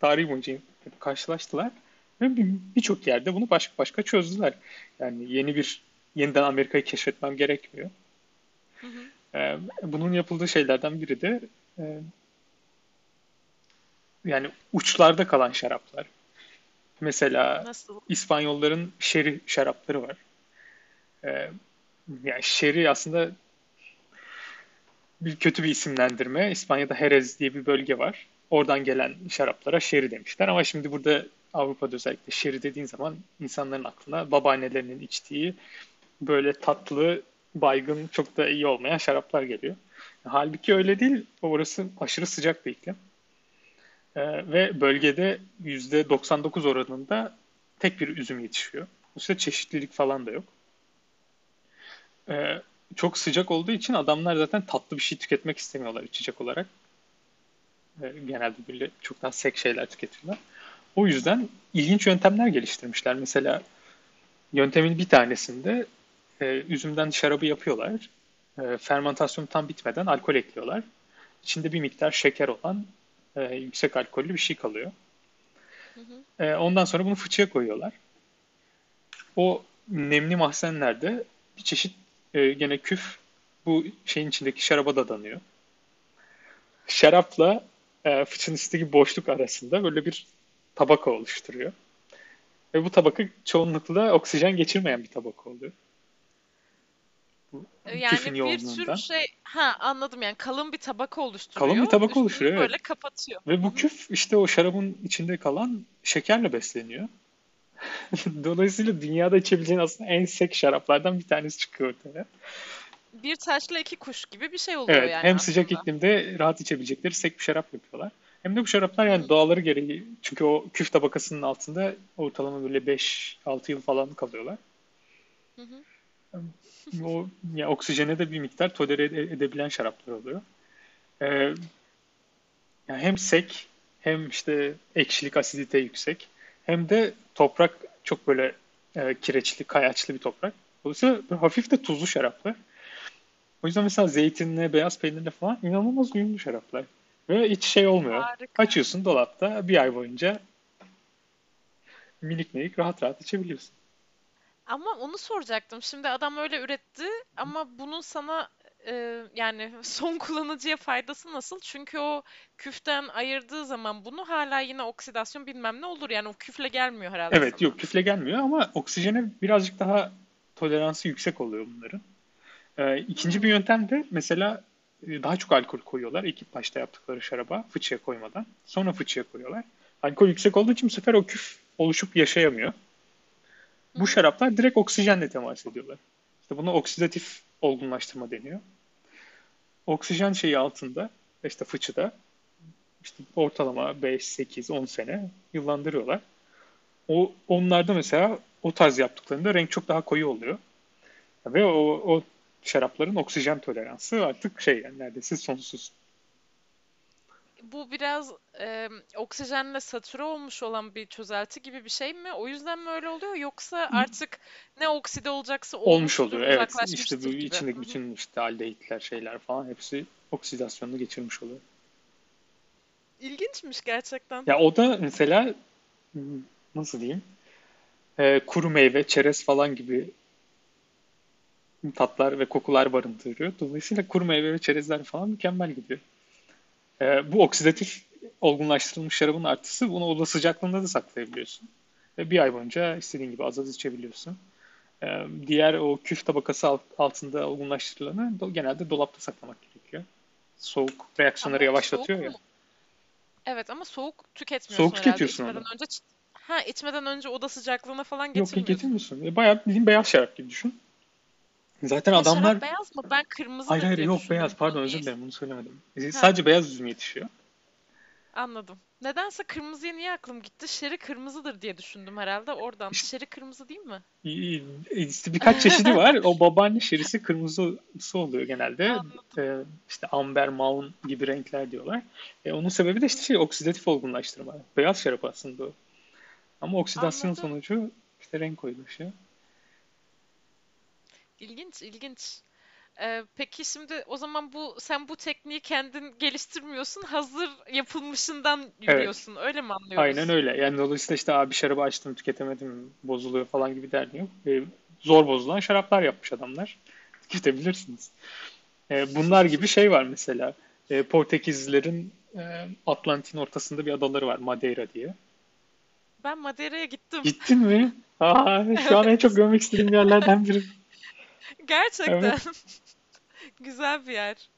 A: tarihi boyunca karşılaştılar. Ve bir- birçok yerde bunu başka başka çözdüler. Yani yeni bir yeniden Amerika'yı keşfetmem gerekmiyor.
B: Hı hı.
A: Ee, bunun yapıldığı şeylerden biri de e, yani uçlarda kalan şaraplar. Mesela
B: Nasıl?
A: İspanyolların şeri şarapları var. Ee, yani şeri aslında bir kötü bir isimlendirme. İspanya'da Jerez diye bir bölge var. Oradan gelen şaraplara şeri demişler. Ama şimdi burada Avrupa'da özellikle şeri dediğin zaman insanların aklına babaannelerinin içtiği böyle tatlı, baygın, çok da iyi olmayan şaraplar geliyor. Halbuki öyle değil. Orası aşırı sıcak bir iklim. Ee, ve bölgede %99 oranında tek bir üzüm yetişiyor. Dolayısıyla çeşitlilik falan da yok. Ee, çok sıcak olduğu için adamlar zaten tatlı bir şey tüketmek istemiyorlar içecek olarak. Ee, genelde böyle çok daha sek şeyler tüketiyorlar. O yüzden ilginç yöntemler geliştirmişler. Mesela yöntemin bir tanesinde e, üzümden şarabı yapıyorlar. E, fermentasyon tam bitmeden alkol ekliyorlar. İçinde bir miktar şeker olan e, yüksek alkollü bir şey kalıyor.
B: Hı hı.
A: E, ondan sonra bunu fıçıya koyuyorlar. O nemli mahzenlerde bir çeşit e, gene küf bu şeyin içindeki şaraba dadanıyor. Şarapla e, fıçının üstündeki boşluk arasında böyle bir tabaka oluşturuyor. Ve bu tabaka çoğunlukla oksijen geçirmeyen bir tabaka oluyor.
B: Yani bir
A: yoğunluğundan.
B: tür şey, ha anladım yani kalın bir tabaka oluşturuyor.
A: Kalın bir tabaka oluşturuyor, evet.
B: böyle kapatıyor.
A: Ve bu küf işte o şarabın içinde kalan şekerle besleniyor. Dolayısıyla dünyada içebileceğin aslında en sek şaraplardan bir tanesi çıkıyor ortaya.
B: Bir taşla iki kuş gibi bir şey oluyor
A: Evet,
B: yani
A: hem sıcak
B: aslında.
A: iklimde rahat içebilecekleri sek bir şarap yapıyorlar. Hem de bu şaraplar yani doğaları gereği çünkü o küf tabakasının altında ortalama böyle 5-6 yıl falan kalıyorlar.
B: Hı hı.
A: O yani oksijene de bir miktar tolere ede- edebilen şaraplar oluyor. Ee, yani hem sek hem işte ekşilik, asidite yüksek hem de toprak çok böyle e, kireçli, kayaçlı bir toprak. Dolayısıyla hafif de tuzlu şaraplar. O yüzden mesela zeytinle, beyaz peynirle falan inanılmaz uyumlu şaraplar. Ve hiç şey olmuyor.
B: Harika.
A: Açıyorsun dolapta bir ay boyunca minik minik rahat rahat içebiliyorsun.
B: Ama onu soracaktım. Şimdi adam öyle üretti ama bunu sana e, yani son kullanıcıya faydası nasıl? Çünkü o küften ayırdığı zaman bunu hala yine oksidasyon bilmem ne olur. Yani o küfle gelmiyor herhalde
A: Evet
B: sana.
A: yok küfle gelmiyor ama oksijene birazcık daha toleransı yüksek oluyor bunların. Ee, ikinci bir yöntem de mesela e, daha çok alkol koyuyorlar ilk başta yaptıkları şaraba fıçıya koymadan. Sonra fıçıya koyuyorlar. Alkol yüksek olduğu için bu sefer o küf oluşup yaşayamıyor. Bu şaraplar direkt oksijenle temas ediyorlar. İşte buna oksidatif olgunlaştırma deniyor. Oksijen şeyi altında işte fıçıda işte ortalama 5, 8, 10 sene yıllandırıyorlar. O onlarda mesela o tarz yaptıklarında renk çok daha koyu oluyor. Ve o, o şarapların oksijen toleransı artık şey yani neredeyse sonsuz.
B: Bu biraz e, oksijenle satüre olmuş olan bir çözelti gibi bir şey mi? O yüzden mi öyle oluyor? Yoksa artık ne okside olacaksa
A: Olmuş oluyor. Evet. İşte bu
B: gibi.
A: içindeki bütün işte aldehitler şeyler falan hepsi oksidasyonunu geçirmiş oluyor.
B: İlginçmiş gerçekten.
A: Ya o da mesela nasıl diyeyim? Ee, kuru meyve, çerez falan gibi tatlar ve kokular barındırıyor. Dolayısıyla kuru meyve ve çerezler falan mükemmel gidiyor. Ee, bu oksidatif olgunlaştırılmış şarabın artısı bunu oda sıcaklığında da saklayabiliyorsun. Ve bir ay boyunca istediğin gibi az az içebiliyorsun. Ee, diğer o küf tabakası alt- altında olgunlaştırılanı do- genelde dolapta saklamak gerekiyor. Soğuk reaksiyonları
B: Ama soğuk
A: yavaşlatıyor ya.
B: mu? Evet ama soğuk tüketmiyorsun
A: Soğuk
B: herhalde.
A: tüketiyorsun
B: İçmeden
A: onu.
B: önce ha içmeden önce oda sıcaklığına falan
A: Yok ya
B: getirmiyorsun.
A: getirmiyorsun. E, bayağı bildiğin beyaz şarap gibi düşün. Zaten
B: Ha
A: adamlar
B: şarap beyaz mı? Ben
A: hayır
B: kırmızıdır
A: hayır
B: diye
A: yok beyaz pardon özür dilerim bunu söylemedim. E,
B: Ha
A: Sadece beyaz üzüm yetişiyor.
B: anladım. Nedense kırmızıya niye aklım gitti? Şeri kırmızıdır diye düşündüm herhalde oradan.
A: İşte,
B: Şeri kırmızı değil mi?
A: e, işte birkaç çeşidi var. O babaanne şerisi kırmızısı oluyor genelde.
B: Anladım.
A: E, işte amber, maun gibi renkler diyorlar. E, onun sebebi de işte şey oksidatif olgunlaştırma. Beyaz şarap aslında o. Ama oksidasyon
B: Anladım.
A: sonucu işte renk koyuluşu.
B: İlginç, ilginç. Ee, peki şimdi o zaman bu sen bu tekniği kendin geliştirmiyorsun, hazır yapılmışından
A: Evet.
B: yürüyorsun. Öyle mi
A: Aynen
B: anlıyoruz?
A: öyle. Yani dolayısıyla işte abi şarabı açtım tüketemedim bozuluyor falan gibi derdin yok. E, zor bozulan şaraplar yapmış adamlar. Tüketebilirsiniz. E, bunlar gibi şey var mesela. E, Portekizlilerin e, Atlantik'in ortasında bir adaları var Madeira diye.
B: Ben Madeira'ya gittim.
A: Gittin mi? Aa, şu an en çok
B: Evet.
A: görmek istediğim yerlerden biri.
B: Gerçekten
A: Evet.
B: güzel bir yer.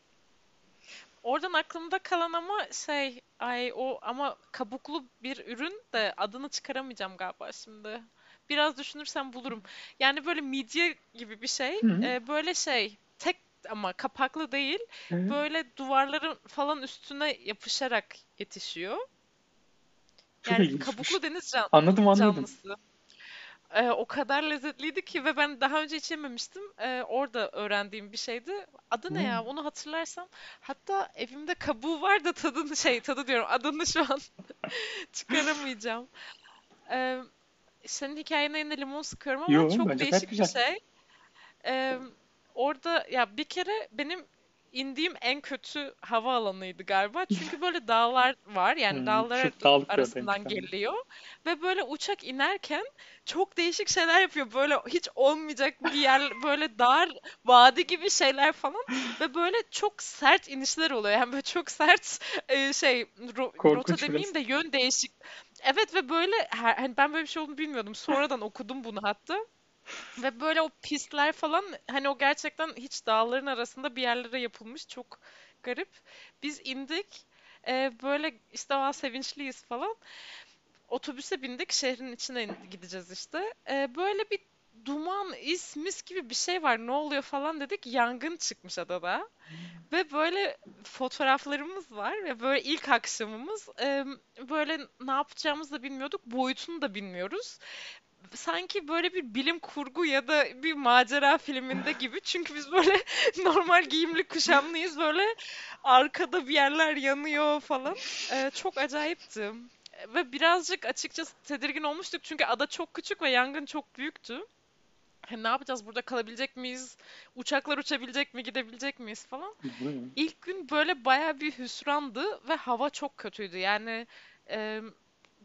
B: Oradan aklımda kalan ama şey, ay o ama kabuklu bir ürün de adını çıkaramayacağım galiba şimdi. Biraz düşünürsem bulurum. Yani böyle midye gibi bir şey. Ee, böyle şey, tek ama kapaklı değil.
A: Evet.
B: Böyle duvarların falan üstüne yapışarak yetişiyor.
A: Çok
B: Yani
A: ilginçmiş.
B: kabuklu deniz can-
A: Anladım anladım.
B: canlısı. Ee, o kadar lezzetliydi ki ve ben daha önce içememiştim. Ee, orada öğrendiğim bir şeydi. Adı ne
A: Hı.
B: ya? Onu hatırlarsam. Hatta evimde kabuğu var da tadını şey tadı diyorum. Adını şu an çıkaramayacağım. Ee, senin hikayene yine limon sıkıyorum ama
A: Yo
B: çok değişik bir şey. Ee, orada ya bir kere benim indiğim en kötü hava alanıydı galiba. Çünkü böyle dağlar var. Yani
A: Hmm,
B: dağlar arasından geliyor. Ve böyle uçak inerken çok değişik şeyler yapıyor. Böyle hiç olmayacak bir yer, böyle dar, vadi gibi şeyler falan. Ve böyle çok sert inişler oluyor. Yani böyle çok sert e, şey ro- rota demeyeyim de yön değişik. Evet ve böyle her- hani ben böyle bir şey olduğunu bilmiyordum. Sonradan okudum bunu hatta. Ve böyle o pistler falan hani o gerçekten hiç dağların arasında bir yerlere yapılmış. Çok garip. Biz indik. Ee, böyle işte o sevinçliyiz falan. Otobüse bindik. Şehrin içine in- gideceğiz işte. Ee, böyle bir duman, is, mis gibi bir şey var. Ne oluyor falan dedik. Yangın çıkmış adada. Ve böyle fotoğraflarımız var ve böyle ilk akşamımız e, böyle ne yapacağımızı da bilmiyorduk, boyutunu da bilmiyoruz. Sanki böyle bir bilim kurgu ya da bir macera filminde gibi. Çünkü biz böyle normal giyimli kuşamlıyız. Böyle arkada bir yerler yanıyor falan. E, çok acayipti. Ve birazcık açıkçası tedirgin olmuştuk. Çünkü ada çok küçük ve yangın çok büyüktü. Hani ne yapacağız? Burada kalabilecek miyiz? Uçaklar uçabilecek mi? Gidebilecek miyiz falan. İlk gün böyle baya bir hüsrandı ve hava çok kötüydü. Yani e,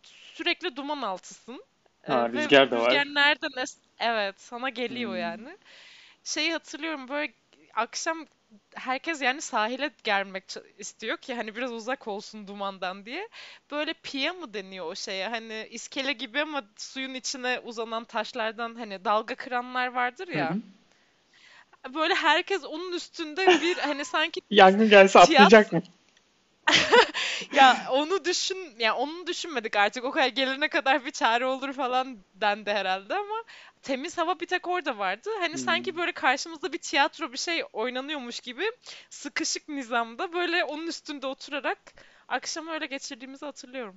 B: sürekli duman altısın.
A: Ha,
B: ve
A: rüzgar da var.
B: rüzgar nereden es evet sana geliyor
A: Hmm.
B: yani. Şeyi hatırlıyorum böyle akşam herkes yani sahile gelmek istiyor ki hani biraz uzak olsun dumandan diye. Böyle piya mı deniyor o şeye? Hani iskele gibi ama suyun içine uzanan taşlardan hani dalga kıranlar vardır
A: Hı
B: ya.
A: hı.
B: Böyle herkes onun üstünde bir hani sanki
A: Yangın gelse atlayacak mı?
B: Ya onu düşün ya onu düşünmedik artık o kadar gelene kadar bir çare olur falan dendi herhalde ama temiz hava bir tek orada vardı. Hani sanki
A: Hmm.
B: böyle karşımızda bir tiyatro bir şey oynanıyormuş gibi sıkışık nizamda böyle onun üstünde oturarak akşamı öyle geçirdiğimizi hatırlıyorum.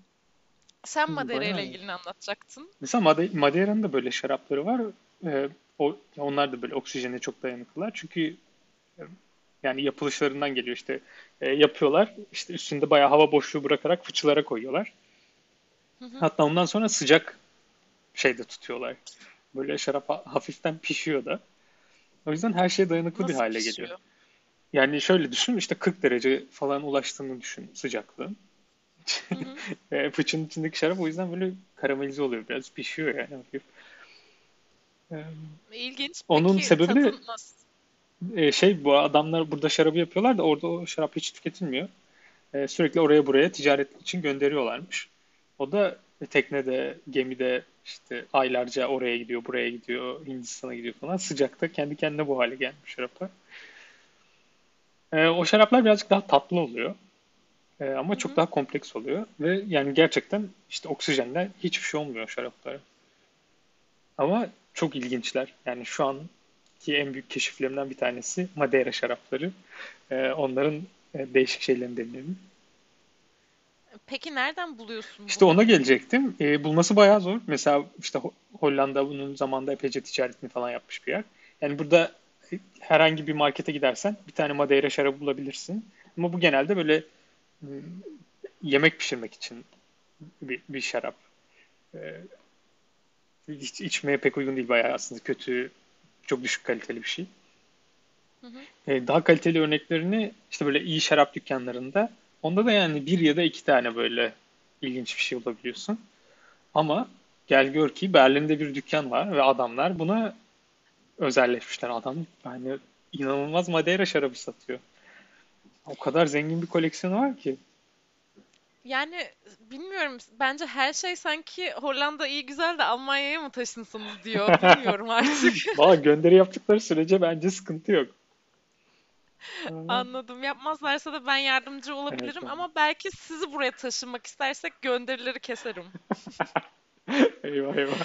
B: Sen Madeira ile ilgili anlatacaktın?
A: Mesela Made- Madeira'nın da böyle şarapları var. Ee, o, onlar da böyle oksijene çok dayanıklılar. Çünkü yani yapılışlarından geliyor işte. E, yapıyorlar. işte üstünde bayağı hava boşluğu bırakarak fıçılara koyuyorlar.
B: Hı hı.
A: Hatta ondan sonra sıcak şeyde tutuyorlar. Böyle şarap ha- hafiften pişiyor da. O yüzden her şeye dayanıklı bir
B: Nasıl
A: hale geliyor.
B: pişiyor?
A: Yani şöyle düşün işte 40 derece falan ulaştığını düşün sıcaklığın.
B: Hı hı.
A: E, fıçının içindeki şarap o yüzden böyle karamelize oluyor biraz pişiyor yani hafif. E,
B: İlginç.
A: onun
B: Peki
A: sebebi de
B: nasıl?
A: E, şey bu adamlar burada şarabı yapıyorlar da orada o şarap hiç tüketilmiyor. E, sürekli oraya buraya ticaret için gönderiyorlarmış. O da teknede, gemide işte aylarca oraya gidiyor, buraya gidiyor, Hindistan'a gidiyor falan. Sıcakta kendi kendine bu hale gelmiş şaraplar. E, o şaraplar birazcık daha tatlı oluyor. E, ama
B: Hı
A: çok daha kompleks oluyor. Ve yani gerçekten işte oksijenle hiçbir şey olmuyor şaraplara. Ama çok ilginçler. Yani şu anki en büyük keşiflerimden bir tanesi Madeira şarapları. E, onların e, değişik şeylerini deneyelim.
B: Peki nereden buluyorsun
A: İşte ona gelecektim. E, bulması bayağı zor. Mesela işte Ho- Hollanda bunun zamanında epeyce ticaretini falan yapmış bir yer. Yani burada herhangi bir markete gidersen bir tane Madeira şarabı bulabilirsin. Ama bu genelde böyle yemek pişirmek için bir, bir şarap. E, hiç içmeye pek uygun değil bayağı aslında kötü, çok düşük kaliteli bir şey.
B: Hı hı.
A: E, daha kaliteli örneklerini işte böyle iyi şarap dükkanlarında onda da yani bir ya da iki tane böyle ilginç bir şey bulabiliyorsun. Ama gel gör ki Berlin'de bir dükkan var ve adamlar buna özelleşmişler. Adam yani inanılmaz Madeira şarabı satıyor. O kadar zengin bir koleksiyonu var ki.
B: Yani bilmiyorum. Bence her şey sanki Hollanda iyi güzel de Almanya'ya mı taşınsın diyor. Bilmiyorum artık.
A: Valla gönderi yaptıkları sürece bence sıkıntı yok.
B: Anladım. Yapmazlarsa da ben yardımcı
A: evet
B: olabilirim
A: yani.
B: ama belki sizi buraya taşımak istersek gönderileri keserim.
A: Eyvah eyvah.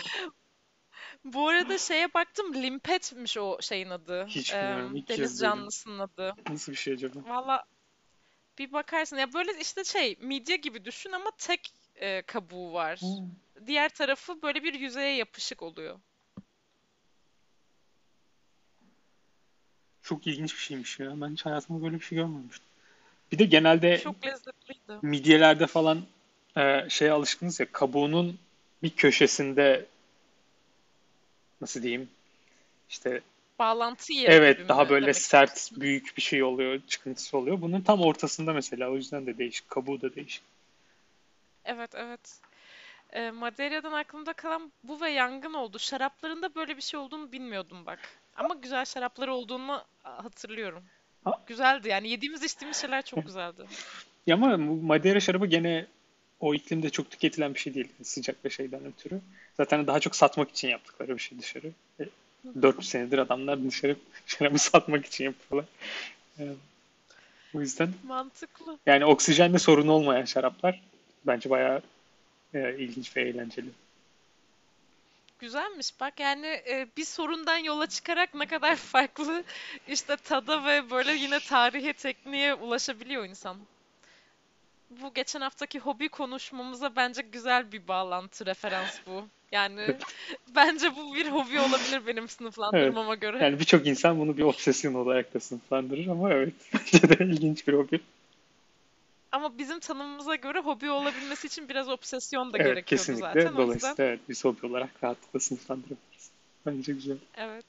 B: Bu arada şeye baktım. Limpet'miş o şeyin adı.
A: Hiç bilmiyorum. Kez
B: deniz canlısının adı.
A: Nasıl bir şey acaba?
B: Valla bir bakarsın. Ya böyle işte şey midye gibi düşün ama tek e, kabuğu var.
A: Hmm.
B: Diğer tarafı böyle bir yüzeye yapışık oluyor.
A: Çok ilginç bir şeymiş ya. Ben hiç hayatımda böyle bir şey görmemiştim. Bir de genelde
B: Çok lezzetliydi.
A: midyelerde falan e, şeye alışkınız ya kabuğunun bir köşesinde nasıl diyeyim işte
B: Bağlantı yeri
A: evet daha böyle sert
B: istiyorsun?
A: büyük bir şey oluyor çıkıntısı oluyor. Bunun tam ortasında mesela o yüzden de değişik. Kabuğu da değişik.
B: Evet evet. E, Madeira'dan aklımda kalan bu ve yangın oldu. Şaraplarında böyle bir şey olduğunu bilmiyordum bak. Ama güzel şarapları olduğunu hatırlıyorum.
A: Ha,
B: Güzeldi yani yediğimiz içtiğimiz şeyler çok güzeldi.
A: ya ama Madeira şarabı gene o iklimde çok tüketilen bir şey değil. Sıcak ve şeyden ötürü. Zaten daha çok satmak için yaptıkları bir şey dışarı. E, 400 senedir adamlar dışarı şarabı satmak için yapıyorlar. E, o yüzden
B: Mantıklı.
A: yani oksijenle sorun olmayan şaraplar bence bayağı e, ilginç ve eğlenceli.
B: Güzelmiş bak yani e, bir sorundan yola çıkarak ne kadar farklı işte tada ve böyle yine tarihe tekniğe ulaşabiliyor insan. Bu geçen haftaki hobi konuşmamıza bence güzel bir bağlantı, referans bu. Yani bence bu bir hobi olabilir benim
A: Evet.
B: sınıflandırmama göre.
A: Yani birçok insan bunu bir obsesyon olarak da sınıflandırır ama evet bence de ilginç bir hobi.
B: Ama bizim tanımımıza göre hobi olabilmesi için biraz obsesyon da
A: Evet
B: gerekiyordu zaten.
A: kesinlikle.
B: O yüzden
A: Dolayısıyla evet biz hobi olarak rahatlıkla sınıflandırabiliriz. Bence güzel.
B: evet.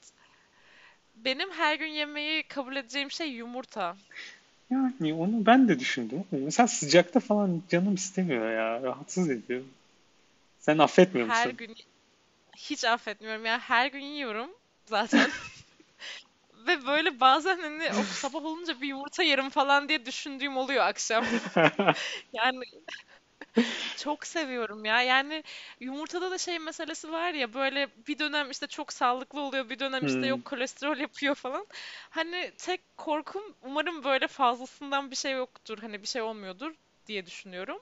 B: Benim her gün yemeği kabul edeceğim şey yumurta.
A: Yani onu ben de düşündüm. Mesela sıcakta falan canım istemiyor ya. Rahatsız ediyor. Sen affetmiyor
B: Her
A: musun?
B: gün hiç affetmiyorum ya. Her gün yiyorum zaten. Ve böyle bazen hani sabah olunca bir yumurta yerim falan diye düşündüğüm oluyor akşam. Yani çok seviyorum ya. Yani yumurtada da şey meselesi var ya böyle bir dönem işte çok sağlıklı oluyor, bir dönem işte
A: Hmm.
B: yok kolesterol yapıyor falan. Hani tek korkum umarım böyle fazlasından bir şey yoktur. Hani bir şey olmuyordur diye düşünüyorum.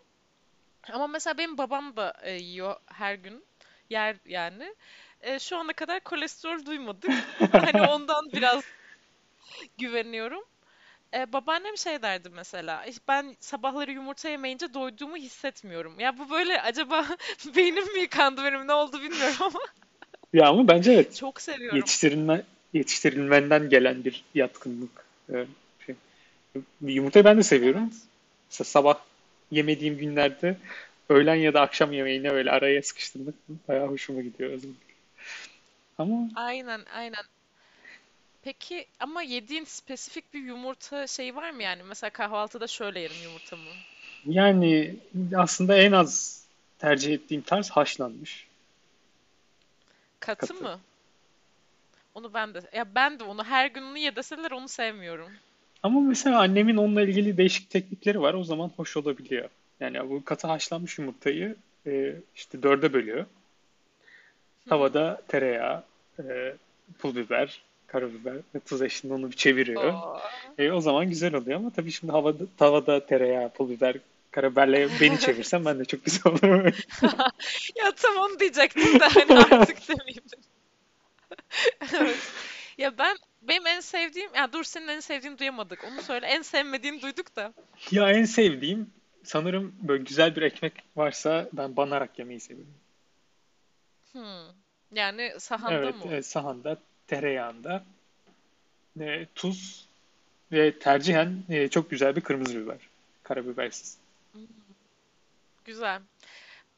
B: Ama mesela benim babam da e, yiyor her gün. Yer yani. E, şu ana kadar kolesterol duymadık. Hani ondan biraz güveniyorum. E, babaannem şey derdi mesela. "İşte Ben sabahları yumurta yemeyince doyduğumu hissetmiyorum. Ya bu böyle acaba beynim mi yıkandı benim ne oldu bilmiyorum ama
A: Ya ama bence evet
B: çok seviyorum.
A: yetiştirilme, yetiştirilmenden gelen bir yatkınlık. Ee, şey. Yumurtayı ben de seviyorum.
B: Evet.
A: Mesela sabah yemediğim günlerde öğlen ya da akşam yemeğine öyle araya sıkıştırmak bayağı hoşuma gidiyor özellikle. Ama
B: Aynen aynen. Peki ama yediğin spesifik bir yumurta şey var mı yani? Mesela kahvaltıda şöyle yerim yumurtamı.
A: yani aslında en az tercih ettiğim tarz haşlanmış
B: Katı
A: katı.
B: mı? Onu ben de. Ya ben de onu her gün onu ye deseler onu sevmiyorum.
A: Ama mesela annemin onunla ilgili değişik teknikleri var. O zaman hoş olabiliyor. Yani bu katı haşlanmış yumurtayı e, işte dörde bölüyor. Tavada tereyağı, e, pul biber, karabiber ve tuz eşliğinde onu bir çeviriyor.
B: Oo.
A: E, o zaman güzel oluyor ama tabii şimdi havada, tavada tereyağı, pul biber, karabiberle beni çevirsem ben de çok güzel olur.
B: Ya tam onu diyecektim de hani artık demeyeyim. Evet. Ya ben benim en sevdiğim ya dur senin en sevdiğini duyamadık. Onu söyle. En sevmediğini duyduk da.
A: Ya en sevdiğim sanırım böyle güzel bir ekmek varsa ben banarak yemeyi seviyorum.
B: Hmm. Yani sahanda
A: Evet,
B: mı?
A: evet sahanda, tereyağında, e, tuz ve tercihen e, çok güzel bir kırmızı biber. Karabibersiz.
B: Güzel.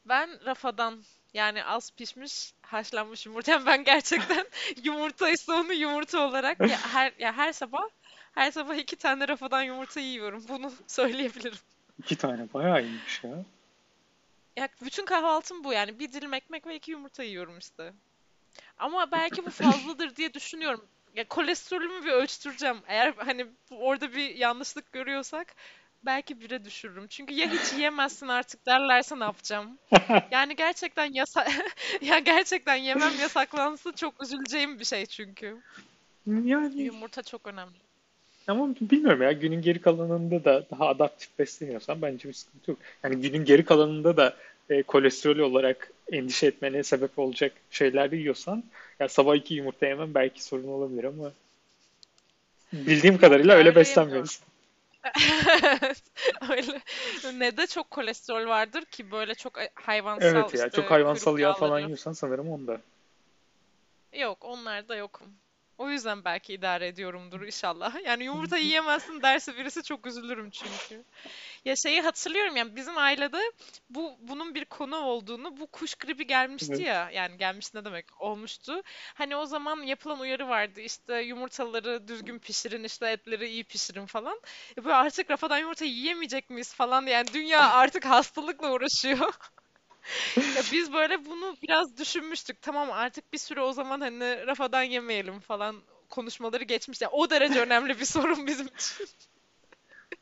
B: Ben rafadan yani az pişmiş haşlanmış yumurta. Ben gerçekten yumurtaysa onu yumurta olarak ya her ya her sabah her sabah iki tane rafadan yumurta yiyorum. Bunu söyleyebilirim.
A: İki tane bayağı iyiymiş ya.
B: Ya bütün kahvaltım bu yani bir dilim ekmek ve iki yumurta yiyorum işte. Ama belki bu fazladır diye düşünüyorum. Ya kolesterolümü bir ölçtüreceğim. Eğer hani orada bir yanlışlık görüyorsak belki bire düşürürüm. Çünkü ya hiç yiyemezsin artık derlerse ne yapacağım? Yani gerçekten yasa ya gerçekten yemem yasaklansa çok üzüleceğim bir şey çünkü.
A: Yani
B: Yumurta çok önemli.
A: ama bilmiyorum ya günün geri kalanında da daha adaptif besleniyorsan bence bir sıkıntı yok. Yani günün geri kalanında da e, kolesterol olarak endişe etmene sebep olacak şeyler yiyorsan ya sabah iki yumurta yemem belki sorun olabilir ama bildiğim kadarıyla öyle.
B: Evet, öyle. Ne de çok kolesterol vardır ki böyle çok hayvansal
A: Evet ya çok
B: işte
A: hayvansal
B: kuyruk
A: yağ falan yiyorsan sanırım onda.
B: Yok, onlarda yokum. O yüzden belki idare ediyorumdur inşallah. Yani yumurta yiyemezsin derse birisi çok üzülürüm çünkü. Ya şeyi hatırlıyorum yani bizim ailede bu bunun bir konu olduğunu, bu kuş gribi gelmişti
A: Evet.
B: ya. Yani gelmiş ne demek? Olmuştu. Hani o zaman yapılan uyarı vardı işte yumurtaları düzgün pişirin, işte etleri iyi pişirin falan. Ya böyle artık rafadan yumurta yiyemeyecek miyiz falan yani dünya artık hastalıkla uğraşıyor. Ya biz böyle bunu biraz düşünmüştük. Tamam artık bir süre o zaman hani rafadan yemeyelim falan konuşmaları geçmiş. Ya o derece önemli bir sorun bizim için.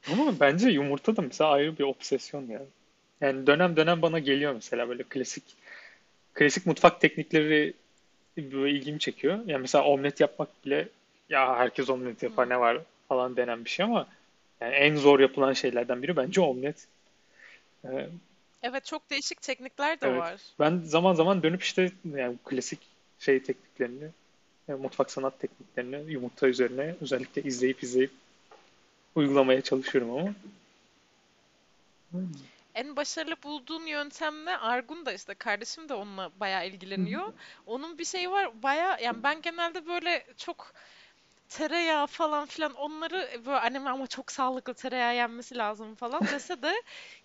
A: Ama bence yumurta da mesela ayrı bir obsesyon yani. Yani dönem dönem bana geliyor mesela böyle klasik klasik mutfak teknikleri böyle ilgimi çekiyor. Yani mesela omlet yapmak bile ya herkes omlet yapar
B: Hmm.
A: ne var falan denen bir şey ama yani en zor yapılan şeylerden biri bence omlet. Ee,
B: Evet çok değişik teknikler de
A: evet.
B: var.
A: Ben zaman zaman dönüp işte yani klasik şey tekniklerini, yani mutfak sanat tekniklerini yumurta üzerine özellikle izleyip izleyip uygulamaya çalışıyorum ama.
B: En başarılı bulduğun yöntemle Argun da işte kardeşim de onunla bayağı ilgileniyor. Onun bir şeyi var bayağı yani ben genelde böyle çok tereyağı falan filan onları böyle annem ama çok sağlıklı tereyağı yenmesi lazım falan dese de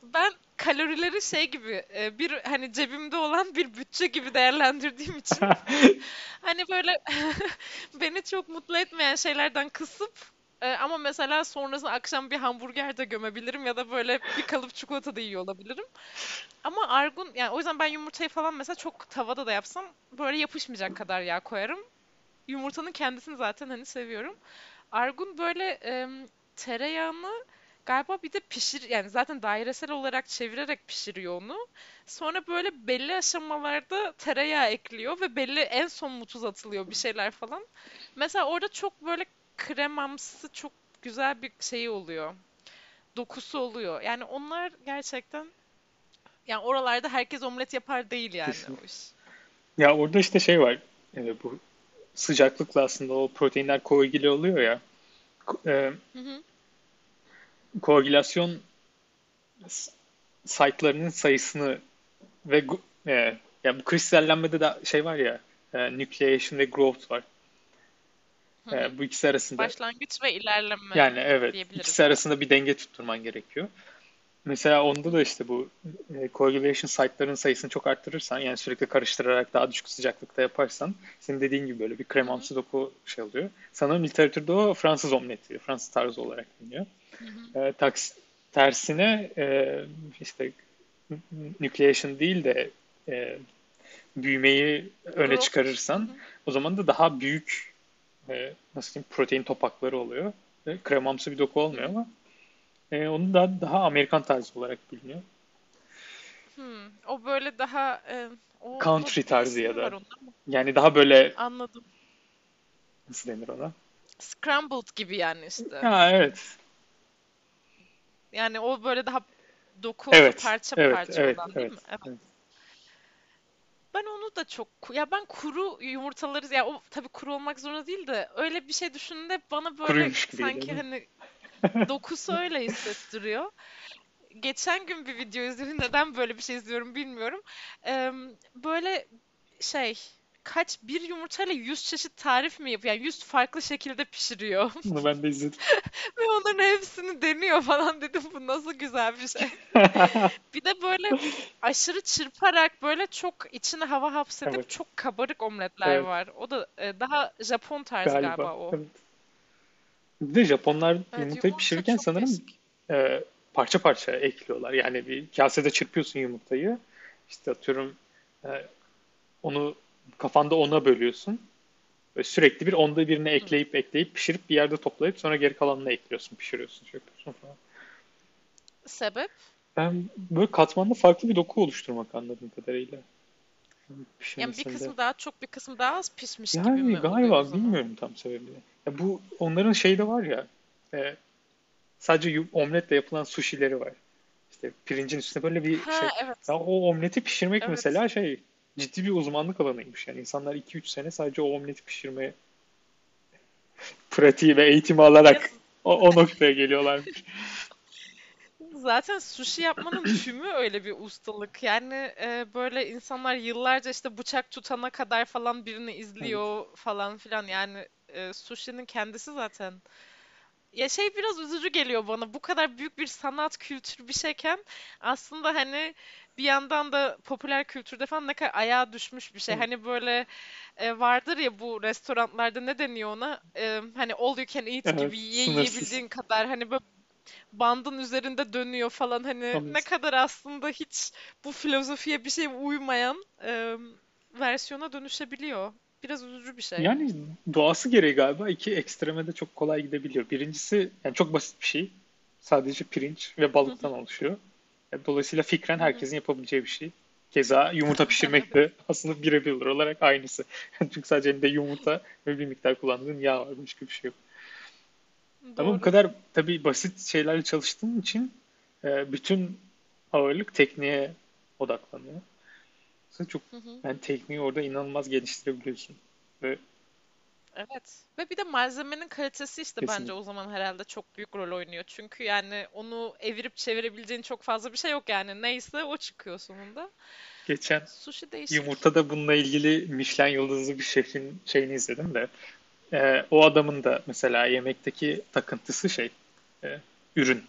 B: ben kalorileri şey gibi e, bir hani cebimde olan bir bütçe gibi değerlendirdiğim için hani böyle beni çok mutlu etmeyen şeylerden kısıp e, ama mesela sonrasında akşam bir hamburger de gömebilirim ya da böyle bir kalıp çikolata da yiyor olabilirim. Ama Argun yani o yüzden ben yumurtayı falan mesela çok tavada da yapsam böyle yapışmayacak kadar yağ koyarım. Yumurtanın kendisini zaten hani seviyorum. Argun böyle e, tereyağını galiba bir de pişir yani zaten dairesel olarak çevirerek pişiriyor onu. Sonra böyle belli aşamalarda tereyağı ekliyor ve belli en son mu tuz atılıyor bir şeyler falan. Mesela orada çok böyle kremamsı çok güzel bir şey oluyor. Dokusu oluyor. Yani onlar gerçekten yani oralarda herkes omlet yapar değil yani
A: Kesinlikle.
B: o iş.
A: Ya orada işte şey var. e, bu sıcaklıkla aslında o proteinler koagüle oluyor ya. E,
B: Hı hı.
A: koagülasyon s- site'larının sayısını ve e, ya bu kristallenmede de şey var ya e, nucleation ve growth var.
B: Hı hı.
A: E, bu ikisi arasında
B: Başlangıç ve ilerleme
A: yani evet ikisi arasında bir denge tutturman gerekiyor. Mesela onda da işte bu e, coagulation site'ların sayısını çok arttırırsan yani sürekli karıştırarak daha düşük sıcaklıkta yaparsan senin dediğin gibi böyle bir kremamsı doku şey oluyor. Sanırım literatürde o Fransız omleti, Fransız tarzı olarak biliniyor. E, taks, tersine e, işte nucleation değil de e, büyümeyi öne çıkarırsan o zaman da daha büyük e, nasıl diyeyim protein topakları oluyor. Ve kremamsı bir doku olmuyor ama e, onun da daha Amerikan tarzı olarak biliniyor.
B: Hmm, o böyle daha e, o
A: Country tarzı ya da yani daha böyle
B: anladım.
A: nasıl denir ona?
B: Scrambled gibi yani işte.
A: Ha evet.
B: Yani o böyle daha doku
A: Evet.
B: parça
A: Evet.
B: parça
A: Evet.
B: olan değil
A: Evet.
B: mi? Evet.
A: evet.
B: Ben onu da çok ya ben kuru yumurtaları ya o tabii kuru olmak zorunda değil de öyle bir şey düşündüğümde bana böyle
A: Kuruymuş gibi
B: sanki hani dokusu öyle hissettiriyor. Geçen gün bir video izledim. Neden böyle bir şey izliyorum bilmiyorum. Eee, böyle şey kaç bir yumurtayla 100 çeşit tarif mi yapıyor? Yani 100 farklı şekilde pişiriyor.
A: Bunu ben de izledim.
B: Ve onların hepsini deniyor falan dedim. Bu nasıl güzel bir şey. Bir de böyle aşırı çırparak böyle çok içine hava hapsedip
A: Evet.
B: çok kabarık omletler
A: Evet.
B: var. O da e, daha Japon tarzı
A: Galiba.
B: galiba o.
A: Evet. Bir de Japonlar yumurtayı
B: yumurta
A: pişirirken sanırım e, parça parça ekliyorlar. Yani bir kasede çırpıyorsun yumurtayı. İşte atıyorum e, onu kafanda ona bölüyorsun. Ve sürekli bir onda birini
B: Hı.
A: ekleyip ekleyip pişirip bir yerde toplayıp sonra geri kalanını ekliyorsun, pişiriyorsun, şey yapıyorsun falan.
B: Sebep?
A: Ben böyle katmanlı farklı bir doku oluşturmak anladığım kadarıyla.
B: Yani bir
A: Pişirmesinde.
B: kısmı daha çok bir kısmı daha az pişmiş gibi
A: Yani
B: mi oluyor o
A: galiba bilmiyorum tam sebebini. Ya bu onların şeyi de var ya e, sadece omletle yapılan sushileri var. İşte pirincin üstüne böyle bir şey.
B: Ha evet.
A: Ya o omleti pişirmek
B: Evet.
A: mesela şey ciddi bir uzmanlık alanıymış. Yani insanlar 2-3 sene sadece o omleti pişirme pratiği ve eğitimi alarak o, o noktaya geliyorlarmış.
B: zaten sushi yapmanın tümü öyle bir ustalık. Yani e, böyle insanlar yıllarca işte bıçak tutana kadar falan birini
A: Evet.
B: izliyor falan filan. Yani e, sushi'nin kendisi zaten Ya şey biraz üzücü geliyor bana. Bu kadar büyük bir sanat kültürü bir şeyken aslında hani bir yandan da popüler kültürde falan ne kadar ayağa düşmüş bir şey.
A: Evet.
B: Hani böyle e, vardır ya bu restoranlarda ne deniyor ona? E, hani all you can eat
A: Evet,
B: gibi ye
A: sınırsız.
B: yiyebildiğin kadar hani böyle bandın üzerinde dönüyor falan hani ne
A: Evet.
B: kadar aslında hiç bu filozofiye bir şey uymayan e, versiyona dönüşebiliyor. Biraz üzücü bir şey.
A: Yani doğası gereği galiba iki ekstreme de çok kolay gidebiliyor. Birincisi yani çok basit bir şey. Sadece pirinç ve balıktan oluşuyor. Yani Dolayısıyla fikren herkesin yapabileceği bir şey. Keza yumurta pişirmek de aslında birebir olarak aynısı. Çünkü sadece elinde yumurta ve bir miktar kullandığın yağ var. Başka bir şey yok. Ama bu
B: Doğru.
A: kadar tabii basit şeylerle çalıştığın için e, bütün ağırlık tekniğe odaklanıyor. Aslında çok
B: Hı hı.
A: yani tekniği orada inanılmaz geliştirebiliyorsun. Ve
B: Evet. Ve bir de malzemenin kalitesi işte bence
A: kesinlikle.
B: o zaman herhalde çok büyük rol oynuyor. Çünkü yani onu evirip çevirebileceğin çok fazla bir şey yok yani. Neyse o çıkıyor sonunda.
A: Geçen
B: Sushi değişik.
A: Yumurtada bununla ilgili Michelin yıldızlı bir şefin şeyini izledim de e, o adamın da mesela yemekteki takıntısı şey e, ürün.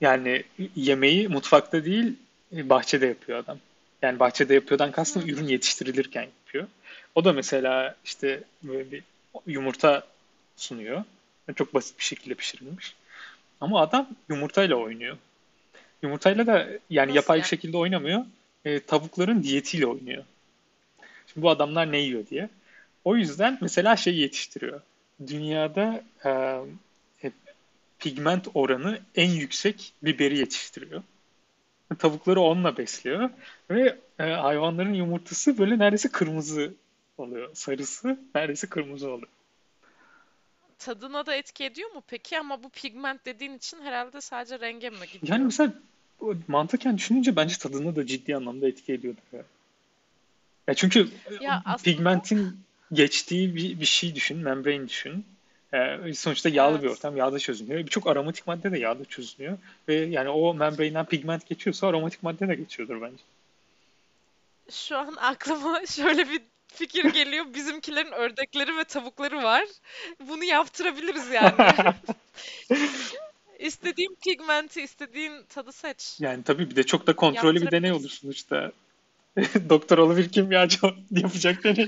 A: Yani yemeği mutfakta değil e, bahçede yapıyor adam. Yani bahçede yapıyordan kastım ürün yetiştirilirken yapıyor. O da mesela işte böyle bir yumurta sunuyor. Çok basit bir şekilde pişirilmiş. Ama adam yumurtayla oynuyor. Yumurtayla da yani
B: Nasıl
A: yapay bir
B: yani?
A: şekilde oynamıyor. E, tavukların diyetiyle oynuyor. Şimdi bu adamlar ne yiyor diye. O yüzden mesela şey yetiştiriyor. Dünyada e, pigment oranı en yüksek biberi yetiştiriyor. Tavukları onunla besliyor ve e, hayvanların yumurtası böyle neredeyse kırmızı oluyor. Sarısı neredeyse kırmızı oluyor.
B: Tadına da etki ediyor mu peki? Ama bu pigment dediğin için herhalde sadece renge mi gidiyor?
A: Yani mesela mantıken düşününce bence tadına da ciddi anlamda etki ediyordur. Ya. ya çünkü ya aslında... pigmentin geçtiği bir, bir şey düşün, membrane düşün. Ee, sonuçta yağlı evet. bir ortam, yağda çözünüyor. Birçok aromatik madde de yağda çözünüyor. Ve yani o membrane'den pigment geçiyorsa aromatik madde de geçiyordur bence.
B: Şu an aklıma şöyle bir fikir geliyor. Bizimkilerin ördekleri ve tavukları var. Bunu yaptırabiliriz yani. İstediğin pigmenti, istediğin tadı seç.
A: Yani tabii bir de çok da kontrollü bir deney olur sonuçta. Doktor olabilir kimyacı yapacak deney.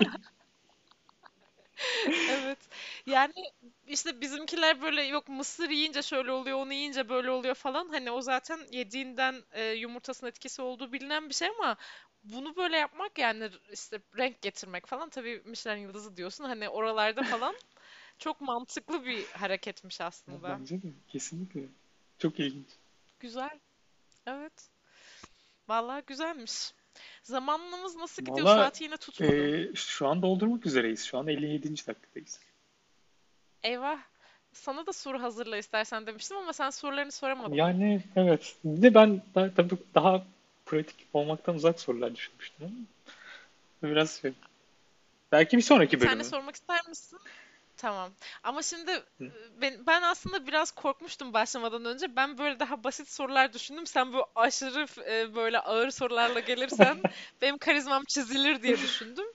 B: evet. Yani işte bizimkiler böyle yok mısır yiyince şöyle oluyor, onu yiyince böyle oluyor falan. Hani o zaten yediğinden e, yumurtasının etkisi olduğu bilinen bir şey ama bunu böyle yapmak yani işte renk getirmek falan tabii Michelin yıldızı diyorsun hani oralarda falan çok mantıklı bir hareketmiş aslında.
A: Ya bence de kesinlikle. Çok ilginç.
B: Güzel. Evet. Vallahi güzelmiş. Zamanımız nasıl gidiyor?
A: Vallahi,
B: Saati yine tutmadım.
A: E, şu an doldurmak üzereyiz. Şu an 57. dakikadayız.
B: Eyvah. Sana da soru hazırla istersen demiştim ama sen sorularını soramadın.
A: Yani evet. Bir de ben daha, tabii daha pratik olmaktan uzak sorular düşünmüştüm biraz şey. Belki bir sonraki bölüm.
B: Sen de sormak ister misin? Tamam. Ama şimdi ben, ben aslında biraz korkmuştum başlamadan önce. Ben böyle daha basit sorular düşündüm. Sen böyle aşırı e, böyle ağır sorularla gelirsen benim karizmam çizilir diye düşündüm.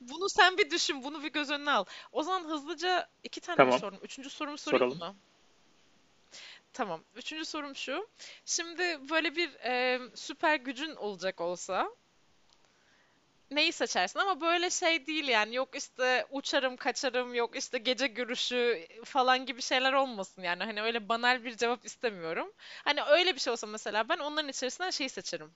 B: Bunu sen bir düşün, bunu bir göz önüne al. O zaman hızlıca iki tane tamam. sorum. Üçüncü sorumu sorayım Soralım. mı? Tamam. Üçüncü sorum şu. Şimdi böyle bir e, süper gücün olacak olsa neyi seçersin ama böyle şey değil yani yok işte uçarım kaçarım yok işte gece görüşü falan gibi şeyler olmasın yani hani öyle banal bir cevap istemiyorum. Hani öyle bir şey olsa mesela ben onların içerisinden şeyi seçerim.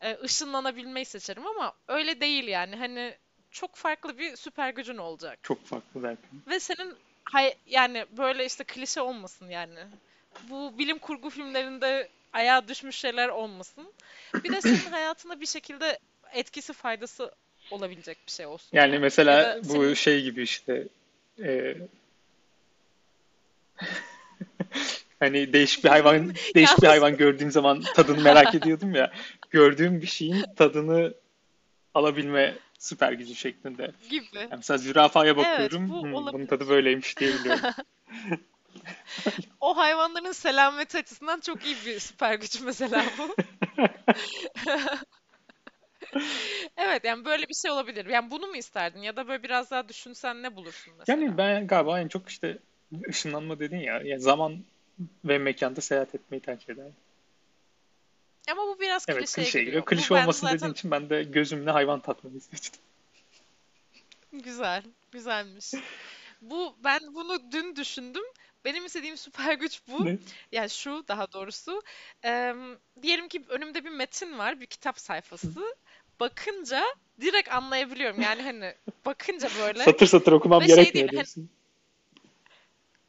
B: Ee, ışınlanabilmeyi seçerim ama öyle değil yani hani çok farklı bir süper gücün olacak.
A: Çok farklı belki.
B: Ve senin hay yani böyle işte klişe olmasın yani. Bu bilim kurgu filmlerinde ayağa düşmüş şeyler olmasın. Bir de senin hayatına bir şekilde etkisi faydası olabilecek bir şey olsun.
A: Yani mesela bu senin... şey gibi işte e... hani değişik bir hayvan değişik bir hayvan gördüğüm zaman tadını merak ediyordum ya. Gördüğüm bir şeyin tadını alabilme süper gücü şeklinde.
B: Gibi.
A: Yani mesela zürafaya bakıyorum. Evet, bu hmm, bunun tadı böyleymiş diye biliyorum.
B: o hayvanların selameti açısından çok iyi bir süper güç mesela bu. evet yani böyle bir şey olabilir. Yani bunu mu isterdin ya da böyle biraz daha düşünsen ne bulursun mesela?
A: Yani ben galiba en çok işte ışınlanma dedin ya. Yani zaman ve mekanda seyahat etmeyi tercih ederim.
B: Ama bu biraz evet, klişeye klişe giriyor.
A: Klişe olmasın zaten... dediğin için ben de gözümle hayvan tatmayı seçtim.
B: Güzel, güzelmiş. Bu ben bunu dün düşündüm. Benim istediğim süper güç bu. Ne? Yani şu daha doğrusu. Ee, diyelim ki önümde bir metin var, bir kitap sayfası. Bakınca direkt anlayabiliyorum. Yani hani bakınca böyle.
A: Satır satır okumam şey gerekmiyor şey diyorsun. Hani,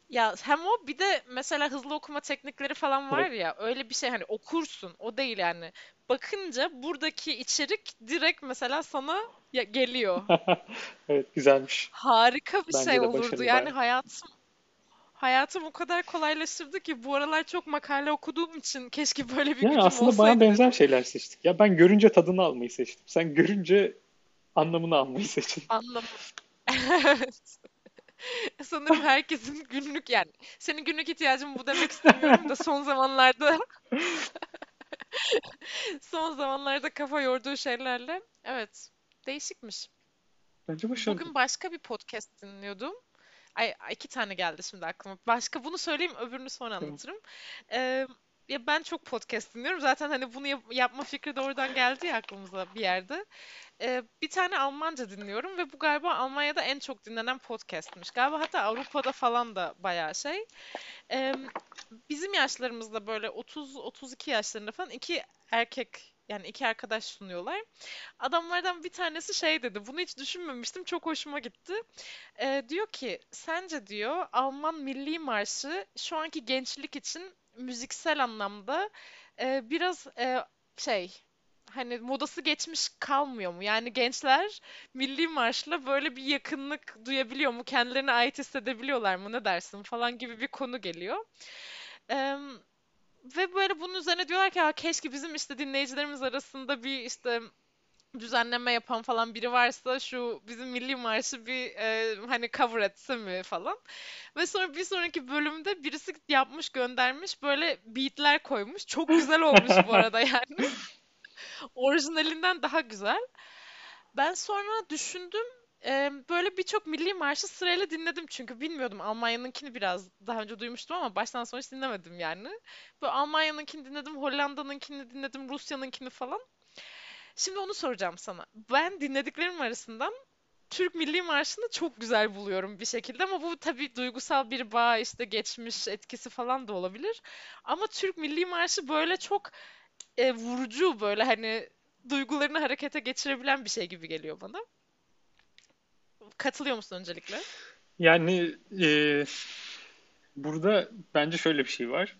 B: ya hem o bir de mesela hızlı okuma teknikleri falan var ya öyle bir şey hani okursun o değil yani. Bakınca buradaki içerik direkt mesela sana ya, geliyor.
A: evet güzelmiş.
B: Harika bir Bence şey olurdu. Yani bayağı. hayatım hayatım o kadar kolaylaştırdı ki bu aralar çok makale okuduğum için keşke böyle bir yani gücüm
A: aslında bana benzer şeyler seçtik. Ya ben görünce tadını almayı seçtim. Sen görünce anlamını almayı seçtin.
B: Anlamı. Sanırım herkesin günlük yani senin günlük ihtiyacın bu demek istemiyorum da son zamanlarda son zamanlarda kafa yorduğu şeylerle evet değişikmiş.
A: Bence başarılı.
B: Bugün başka bir podcast dinliyordum. Ay, iki tane geldi şimdi aklıma. Başka bunu söyleyeyim öbürünü sonra anlatırım. Ee, ya ben çok podcast dinliyorum. Zaten hani bunu yap- yapma fikri de oradan geldi ya aklımıza bir yerde. Ee, bir tane Almanca dinliyorum ve bu galiba Almanya'da en çok dinlenen podcastmiş. Galiba hatta Avrupa'da falan da bayağı şey. Ee, bizim yaşlarımızda böyle 30-32 yaşlarında falan iki erkek Yani iki arkadaş sunuyorlar. Adamlardan bir tanesi şey dedi. Bunu hiç düşünmemiştim. Çok hoşuma gitti. Ee, diyor ki sence diyor Alman Milli Marşı şu anki gençlik için müziksel anlamda e, biraz e, şey hani modası geçmiş kalmıyor mu? Yani gençler Milli Marş'la böyle bir yakınlık duyabiliyor mu? Kendilerine ait hissedebiliyorlar mı? Ne dersin falan gibi bir konu geliyor. Ee, ve böyle bunun üzerine diyorlar ki keşke bizim işte dinleyicilerimiz arasında bir işte düzenleme yapan falan biri varsa şu bizim milli marşı bir e, hani cover etse mi falan. Ve sonra bir sonraki bölümde birisi yapmış göndermiş böyle beatler koymuş. Çok güzel olmuş bu arada yani. Orijinalinden daha güzel. Ben sonra düşündüm e, böyle birçok milli marşı sırayla dinledim çünkü bilmiyordum Almanya'nınkini biraz daha önce duymuştum ama baştan sona hiç dinlemedim yani. Böyle Almanya'nınkini dinledim, Hollanda'nınkini dinledim, Rusya'nınkini falan. Şimdi onu soracağım sana. Ben dinlediklerim arasından Türk Milli Marşı'nı çok güzel buluyorum bir şekilde ama bu tabii duygusal bir bağ işte geçmiş etkisi falan da olabilir. Ama Türk Milli Marşı böyle çok e, vurucu böyle hani duygularını harekete geçirebilen bir şey gibi geliyor bana. Katılıyor musun öncelikle?
A: Yani e, burada bence şöyle bir şey var.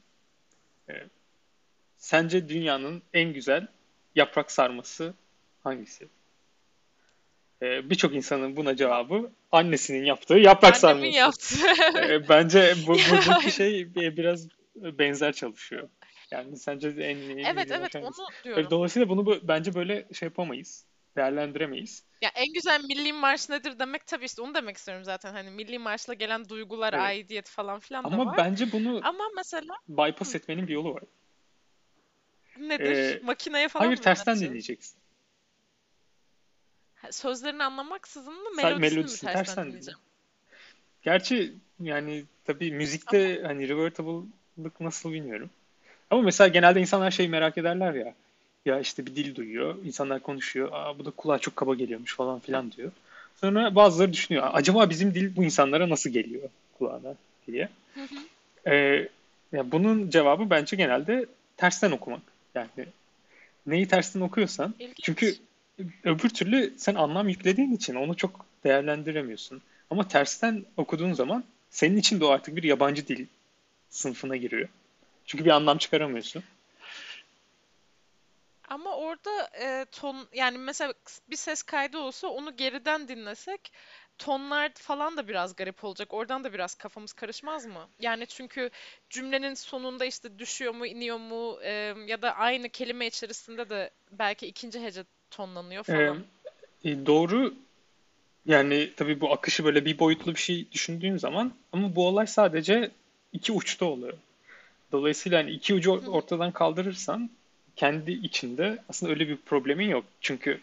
A: E, sence dünyanın en güzel yaprak sarması hangisi? E, Birçok insanın buna cevabı annesinin yaptığı yaprak
B: Annemin
A: sarması.
B: yaptığı.
A: E, bence bu, buradaki şey biraz benzer çalışıyor. Yani sence en iyi
B: Evet evet
A: hangisi?
B: onu
A: E,
B: diyorum.
A: Dolayısıyla bunu bence böyle şey yapamayız. Değerlendiremeyiz.
B: Ya en güzel milli marş nedir demek tabii işte onu demek istiyorum zaten. Hani milli marşla gelen duygular,
A: Evet.
B: aidiyet falan filan da
A: Ama
B: var.
A: bence bunu
B: Ama mesela
A: bypass etmenin bir yolu var.
B: nedir?
A: E,
B: Makineye falan
A: hayır
B: mı
A: tersten dinleyeceksin.
B: Sözlerini anlamaksızın mı melodisini mi
A: melodisini
B: tersten
A: tersten dinle.
B: dinleyeceğim?
A: Gerçi yani tabii
B: Ama
A: müzikte hani revertable'lık nasıl bilmiyorum. Ama mesela genelde insanlar şey merak ederler ya. Ya işte bir dil duyuyor, insanlar konuşuyor. Aa bu da kulağa çok kaba geliyormuş falan filan diyor. Sonra bazıları düşünüyor. Acaba bizim dil bu insanlara nasıl geliyor kulağına diye.
B: hı hı,
A: Ee, ya bunun cevabı bence genelde tersten okumak. Yani neyi tersten okuyorsan. Çünkü
B: ilginç.
A: öbür türlü sen anlam yüklediğin için onu çok değerlendiremiyorsun. Ama tersten okuduğun zaman senin için de o artık bir yabancı dil sınıfına giriyor. Çünkü bir anlam çıkaramıyorsun.
B: Ama orada e, ton yani mesela bir ses kaydı olsa onu geriden dinlesek tonlar falan da biraz garip olacak. Oradan da biraz kafamız karışmaz mı? Yani çünkü cümlenin sonunda işte düşüyor mu, iniyor mu e, ya da aynı kelime içerisinde de belki ikinci hece tonlanıyor
A: Ee,
B: falan.
A: e, doğru yani tabii bu akışı böyle bir boyutlu bir şey düşündüğün zaman ama bu olay sadece iki uçta oluyor. Dolayısıyla hani iki ucu ortadan kaldırırsan kendi içinde aslında öyle bir problemin yok. Çünkü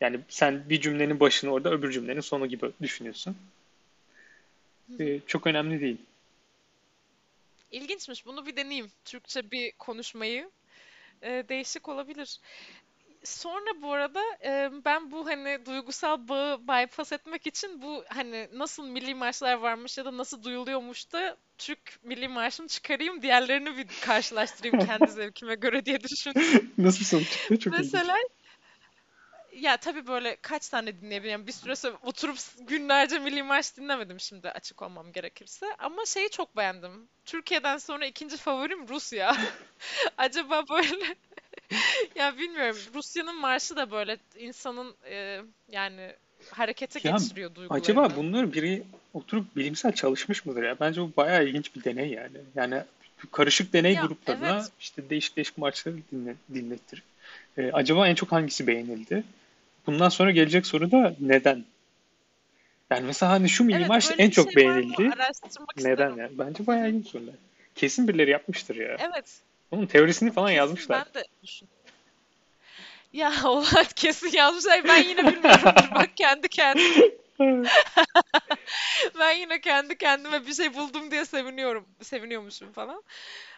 A: yani sen bir cümlenin başını orada öbür cümlenin sonu gibi düşünüyorsun. Ee, çok önemli değil.
B: İlginçmiş. Bunu bir deneyeyim. Türkçe bir konuşmayı. E, değişik olabilir. Sonra bu arada e, ben bu hani duygusal bağı bypass etmek için bu hani nasıl milli marşlar varmış ya da nasıl duyuluyormuş da Türk milli marşını çıkarayım diğerlerini bir karşılaştırayım kendi zevkime göre diye düşündüm.
A: Nasıl sonuç çıktı? Çok ilginç.
B: Mesela ya tabii böyle kaç tane dinleyebilirim bir süre sonra oturup günlerce milli marş dinlemedim şimdi açık olmam gerekirse ama şeyi çok beğendim. Türkiye'den sonra ikinci favorim Rusya. Acaba böyle Ya bilmiyorum. Rusya'nın marşı da böyle insanın e, yani harekete
A: Ya
B: geçiriyor
A: acaba
B: duygularını.
A: bunları biri oturup bilimsel çalışmış mıdır ya? Bence bu bayağı ilginç bir deney yani. Yani karışık deney
B: Ya
A: gruplarına
B: evet.
A: işte değişik değişik marşları dinle, dinlettir. Ee, acaba en çok hangisi beğenildi? Bundan sonra gelecek soru da neden? Yani mesela hani şu milli
B: Evet
A: marş en
B: şey
A: çok
B: mı?
A: beğenildi. Neden
B: isterim.
A: yani? Bence bayağı ilginç sorular. Kesin birileri yapmıştır ya.
B: Evet.
A: Onun teorisini falan
B: Kesin
A: yazmışlar.
B: ben de düşün. Ya olan kesin yazmışlar. Ben yine bilmiyorumdur. Bak kendi kendime. Ben yine kendi kendime bir şey buldum diye seviniyorum. Seviniyormuşum falan.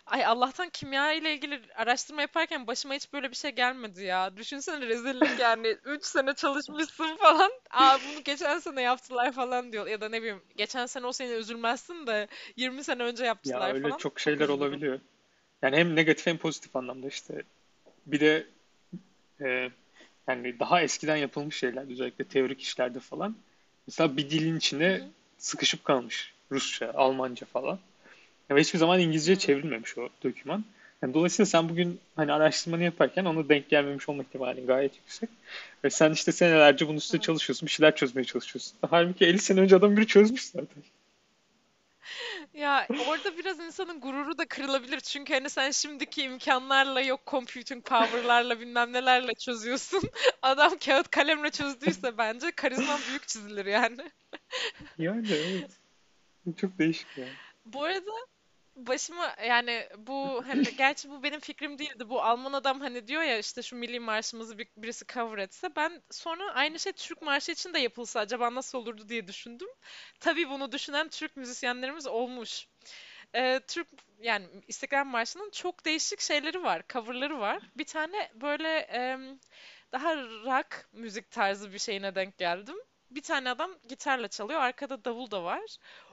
B: Ay Allah'tan kimya ile ilgili araştırma yaparken başıma hiç böyle bir şey gelmedi ya. Düşünsene rezillik yani. 3 sene çalışmışsın falan. Aa bunu geçen sene yaptılar falan diyor. Ya da ne bileyim geçen sene o sene üzülmezsin de 20 sene önce
A: Ya
B: yaptılar
A: öyle
B: falan.
A: çok
B: Çok
A: şeyler olabiliyor. Yani hem negatif hem pozitif anlamda işte. Bir de e, yani daha eskiden yapılmış şeyler özellikle teorik işlerde falan. Mesela bir dilin içine sıkışıp kalmış. Rusça, Almanca falan. Ve hiçbir zaman İngilizce çevrilmemiş o doküman. Yani dolayısıyla sen bugün hani araştırmanı yaparken ona denk gelmemiş olma ihtimali gayet yüksek. Ve sen işte senelerce bunun üstüne çalışıyorsun, bir şeyler çözmeye çalışıyorsun. Halbuki 50 sene önce adam biri çözmüş zaten.
B: Ya orada biraz insanın gururu da kırılabilir. Çünkü hani sen şimdiki imkanlarla yok computing power'larla bilmem nelerle çözüyorsun. Adam kağıt kalemle çözdüyse bence karizman büyük çizilir yani.
A: Yani evet. Çok değişik ya.
B: Bu arada başıma yani bu hani gerçi bu benim fikrim değildi. Bu Alman adam hani diyor ya işte şu milli marşımızı bir, birisi cover etse ben sonra aynı şey Türk marşı için de yapılsa acaba nasıl olurdu diye düşündüm. Tabii bunu düşünen Türk müzisyenlerimiz olmuş. Ee, Türk yani İstiklal Marşı'nın çok değişik şeyleri var, coverları var. Bir tane böyle em, daha rock müzik tarzı bir şeyine denk geldim. Bir tane adam gitarla çalıyor, arkada davul da var.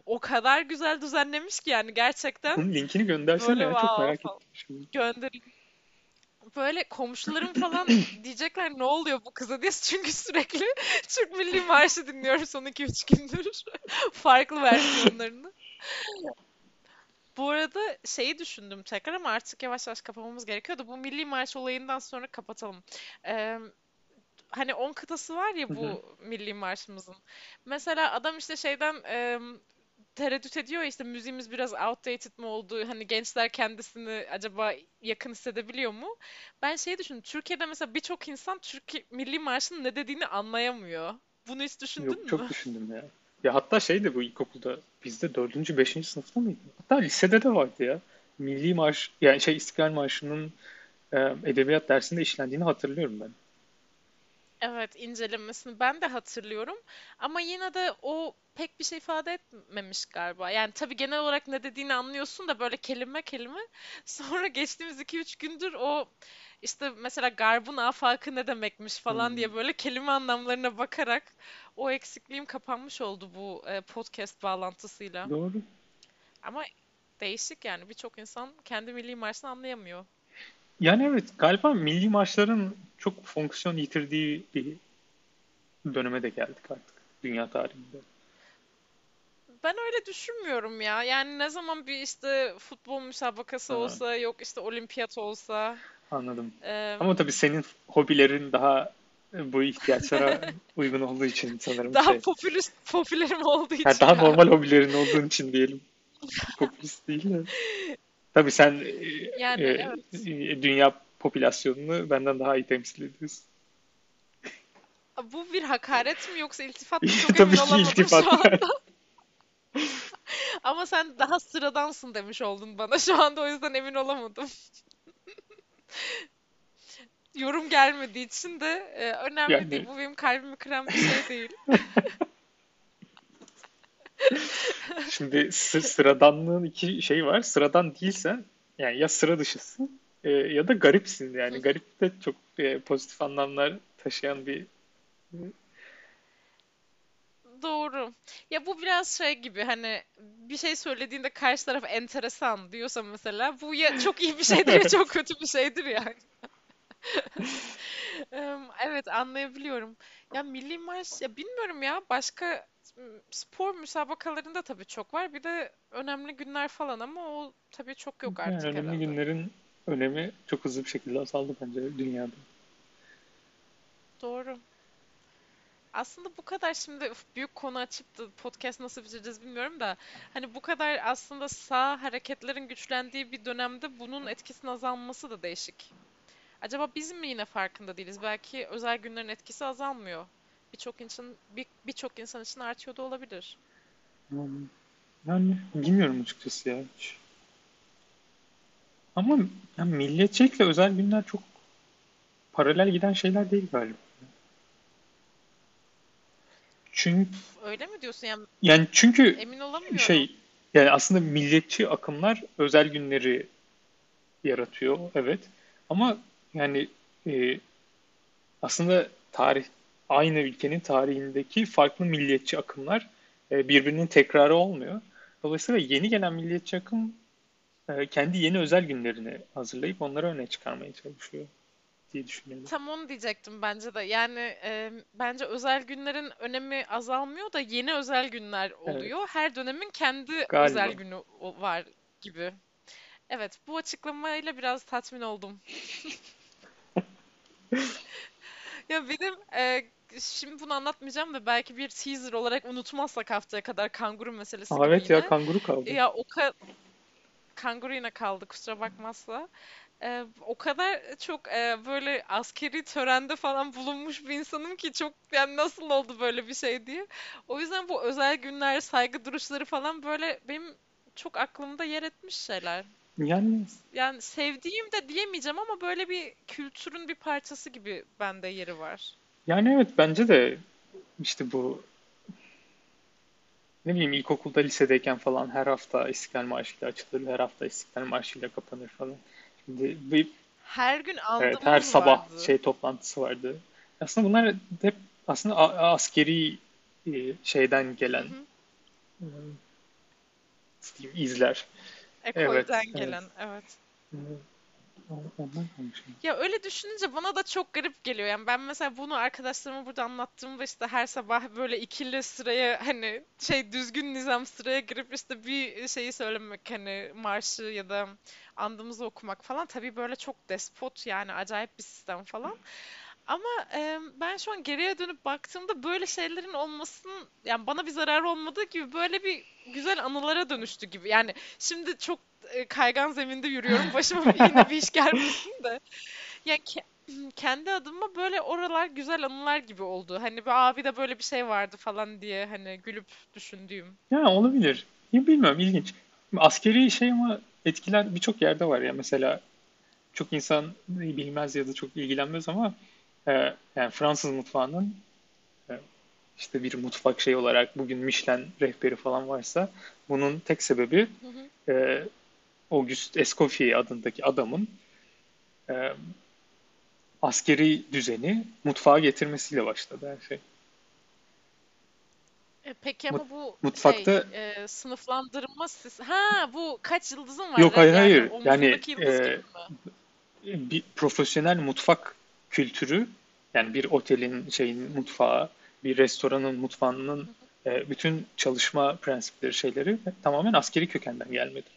B: O kadar güzel düzenlemiş ki yani gerçekten
A: Bunun linkini göndersene
B: böyle
A: ya. Çok merak
B: falan.
A: ettim.
B: Göndereyim. Böyle komşularım falan diyecekler ne oluyor bu kıza diye. Çünkü sürekli Türk Milli Marşı dinliyorum son 2-3 gündür. Farklı versiyonlarını. Bu arada şeyi düşündüm tekrar ama artık yavaş yavaş kapamamız gerekiyor da bu Milli Marş olayından sonra kapatalım. Ee, hani 10 kıtası var ya bu Milli Marşımızın. Mesela adam işte şeyden em, tereddüt ediyor işte müziğimiz biraz outdated mi oldu? Hani gençler kendisini acaba yakın hissedebiliyor mu? Ben şey düşündüm. Türkiye'de mesela birçok insan Türk Milli Marşı'nın ne dediğini anlayamıyor. Bunu hiç
A: Yok
B: düşündün
A: çok
B: mü?
A: düşündüm ya. Ya hatta şey de bu ilkokulda bizde dördüncü, beşinci sınıfta mıydı? Hatta lisede de vardı ya. Milli Marş yani şey İstiklal Marşı'nın e, edebiyat dersinde işlendiğini hatırlıyorum ben.
B: Evet, incelemesini ben de hatırlıyorum. Ama yine de o pek bir şey ifade etmemiş galiba. Yani tabii genel olarak ne dediğini anlıyorsun da böyle kelime kelime. Sonra geçtiğimiz iki üç gündür o işte mesela garbın afakı ne demekmiş falan
A: Hmm,
B: diye böyle kelime anlamlarına bakarak o eksikliğim kapanmış oldu bu e, podcast bağlantısıyla.
A: doğru.
B: Ama değişik yani birçok insan kendi milli marşını anlayamıyor.
A: Yani evet galiba milli marşların çok fonksiyon yitirdiği bir döneme de geldik artık dünya tarihinde.
B: Ben öyle düşünmüyorum ya. Yani ne zaman bir işte futbol müsabakası
A: Ha,
B: olsa, yok işte olimpiyat olsa,
A: anladım. Ama
B: em,
A: tabii senin hobilerin daha e, bu ihtiyaçlara uygun olduğu için sanırım
B: daha
A: şey.
B: popülist, popülerim olduğu için
A: daha normal hobilerin olduğun için diyelim. Popülist değil de. Tabii sen e,
B: Yani evet.
A: e, dünya popülasyonunu benden daha iyi temsil ediyorsun.
B: Bu bir hakaret mi yoksa iltifat mı çok
A: Tabii ki iltifat.
B: şu anda. Ama sen daha sıradansın demiş oldun bana şu anda o yüzden emin olamadım. Yorum gelmediği için de e, önemli değil.
A: Yani
B: Bu benim kalbimi kıran bir şey değil.
A: Şimdi sı- sıradanlığın iki şey var. Sıradan değilsen yani ya sıra dışısın e, ya da garipsin. Yani garip de çok e, pozitif anlamlar taşıyan bir
B: Doğru. Ya bu biraz şey gibi hani bir şey söylediğinde karşı taraf enteresan diyorsa mesela bu ya çok iyi bir şeydir ya çok kötü bir şeydir yani. Evet anlayabiliyorum. Ya Milli Marş ya bilmiyorum ya başka m, spor müsabakalarında tabii çok var. Bir de önemli günler falan ama o tabii çok yok
A: Yani
B: artık
A: önemli
B: herhalde.
A: günlerin önemi çok hızlı bir şekilde azaldı bence dünyada.
B: Doğru. Aslında bu kadar şimdi büyük konu açıp da podcast nasıl bitireceğiz bilmiyorum da hani bu kadar aslında sağ hareketlerin güçlendiği bir dönemde bunun etkisinin azalması da değişik. Acaba biz mi yine farkında değiliz? Belki özel günlerin etkisi azalmıyor. Birçok insan bir, birçok insan için artıyor da olabilir.
A: Yani, yani bilmiyorum açıkçası ya hiç. Ama ya milliyetçilikle özel günler çok paralel giden şeyler değil galiba. Çünkü
B: Öyle mi diyorsun? Yani
A: yani çünkü
B: emin olamıyorum.
A: şey yani aslında milliyetçi akımlar özel günleri yaratıyor evet. Ama yani e, aslında tarih aynı ülkenin tarihindeki farklı milliyetçi akımlar e, birbirinin tekrarı olmuyor. Dolayısıyla yeni gelen milliyetçi akım e, kendi yeni özel günlerini hazırlayıp onları öne çıkarmaya çalışıyor. diye düşünüyorum.
B: Tam onu diyecektim bence de. Yani e, bence özel günlerin önemi azalmıyor da yeni özel günler
A: Evet,
B: oluyor. Her dönemin kendi özel
A: galiba.
B: günü o- var gibi. Evet, bu açıklamayla biraz tatmin oldum. Ya benim e, şimdi bunu anlatmayacağım da belki bir teaser olarak unutmazsak haftaya kadar kanguru meselesi gibi
A: evet ya
B: yine.
A: kanguru kaldı.
B: Ya o ka kanguru yine kaldı kusura bakmazsa. E, o kadar çok e, böyle askeri törende falan bulunmuş bir insanım ki çok yani nasıl oldu böyle bir şey diye. O yüzden bu özel günler, saygı duruşları falan böyle benim çok aklımda yer etmiş şeyler.
A: Yani
B: Yani sevdiğim de diyemeyeceğim ama böyle bir kültürün bir parçası gibi bende yeri var.
A: yani evet bence de işte bu ne bileyim ilkokulda lisedeyken falan her hafta İstiklal Marşı ile açılır, her hafta İstiklal Marşı ile kapanır falan. Şimdi bir
B: Her gün
A: evet her
B: andımız
A: sabah
B: vardı.
A: şey toplantısı vardı. Aslında bunlar hep aslında a- askeri e, şeyden
B: Hı
A: gelen
B: hı.
A: e, nasıl diyeyim, izler. Evet,
B: Ekolden
A: evet.
B: gelen, evet.
A: E, konuşuyorum.
B: Ya öyle düşününce bana da çok garip geliyor. Yani ben mesela bunu arkadaşlarıma burada anlattığımda işte her sabah böyle ikili sıraya hani şey düzgün nizam sıraya girip işte bir şeyi söylemek hani marşı ya da andımızı okumak falan tabii böyle çok despot yani acayip bir sistem falan. Ama e, ben şu an geriye dönüp baktığımda böyle şeylerin olmasının yani bana bir zararı olmadığı gibi böyle bir güzel anılara dönüştü gibi. Yani şimdi çok e, kaygan zeminde yürüyorum. Başıma bir- yine bir iş gelmesin de. Yani ke- kendi adıma böyle oralar güzel anılar gibi oldu. Hani bir abi de böyle bir şey vardı falan diye hani gülüp düşündüğüm.
A: Ya olabilir. Ya bilmiyorum ilginç. Askeri şey ama etkiler birçok yerde var ya. Mesela çok insan bilmez ya da çok ilgilenmez ama e, yani Fransız mutfağının e, işte bir mutfak şey olarak bugün Michelin rehberi falan varsa bunun tek sebebi e, Auguste Escoffier adındaki adamın e, askeri düzeni mutfağa getirmesiyle başladı her şey.
B: E, peki ama bu şey
A: mutfakta
B: e, sınıflandırma sis- ha bu kaç yıldızın var
A: yok hayır
B: yani
A: hayır yani e,
B: mi?
A: bir profesyonel mutfak kültürü yani bir otelin şeyin mutfağı, bir restoranın mutfağının e, bütün çalışma prensipleri şeyleri tamamen askeri kökenden gelmedi.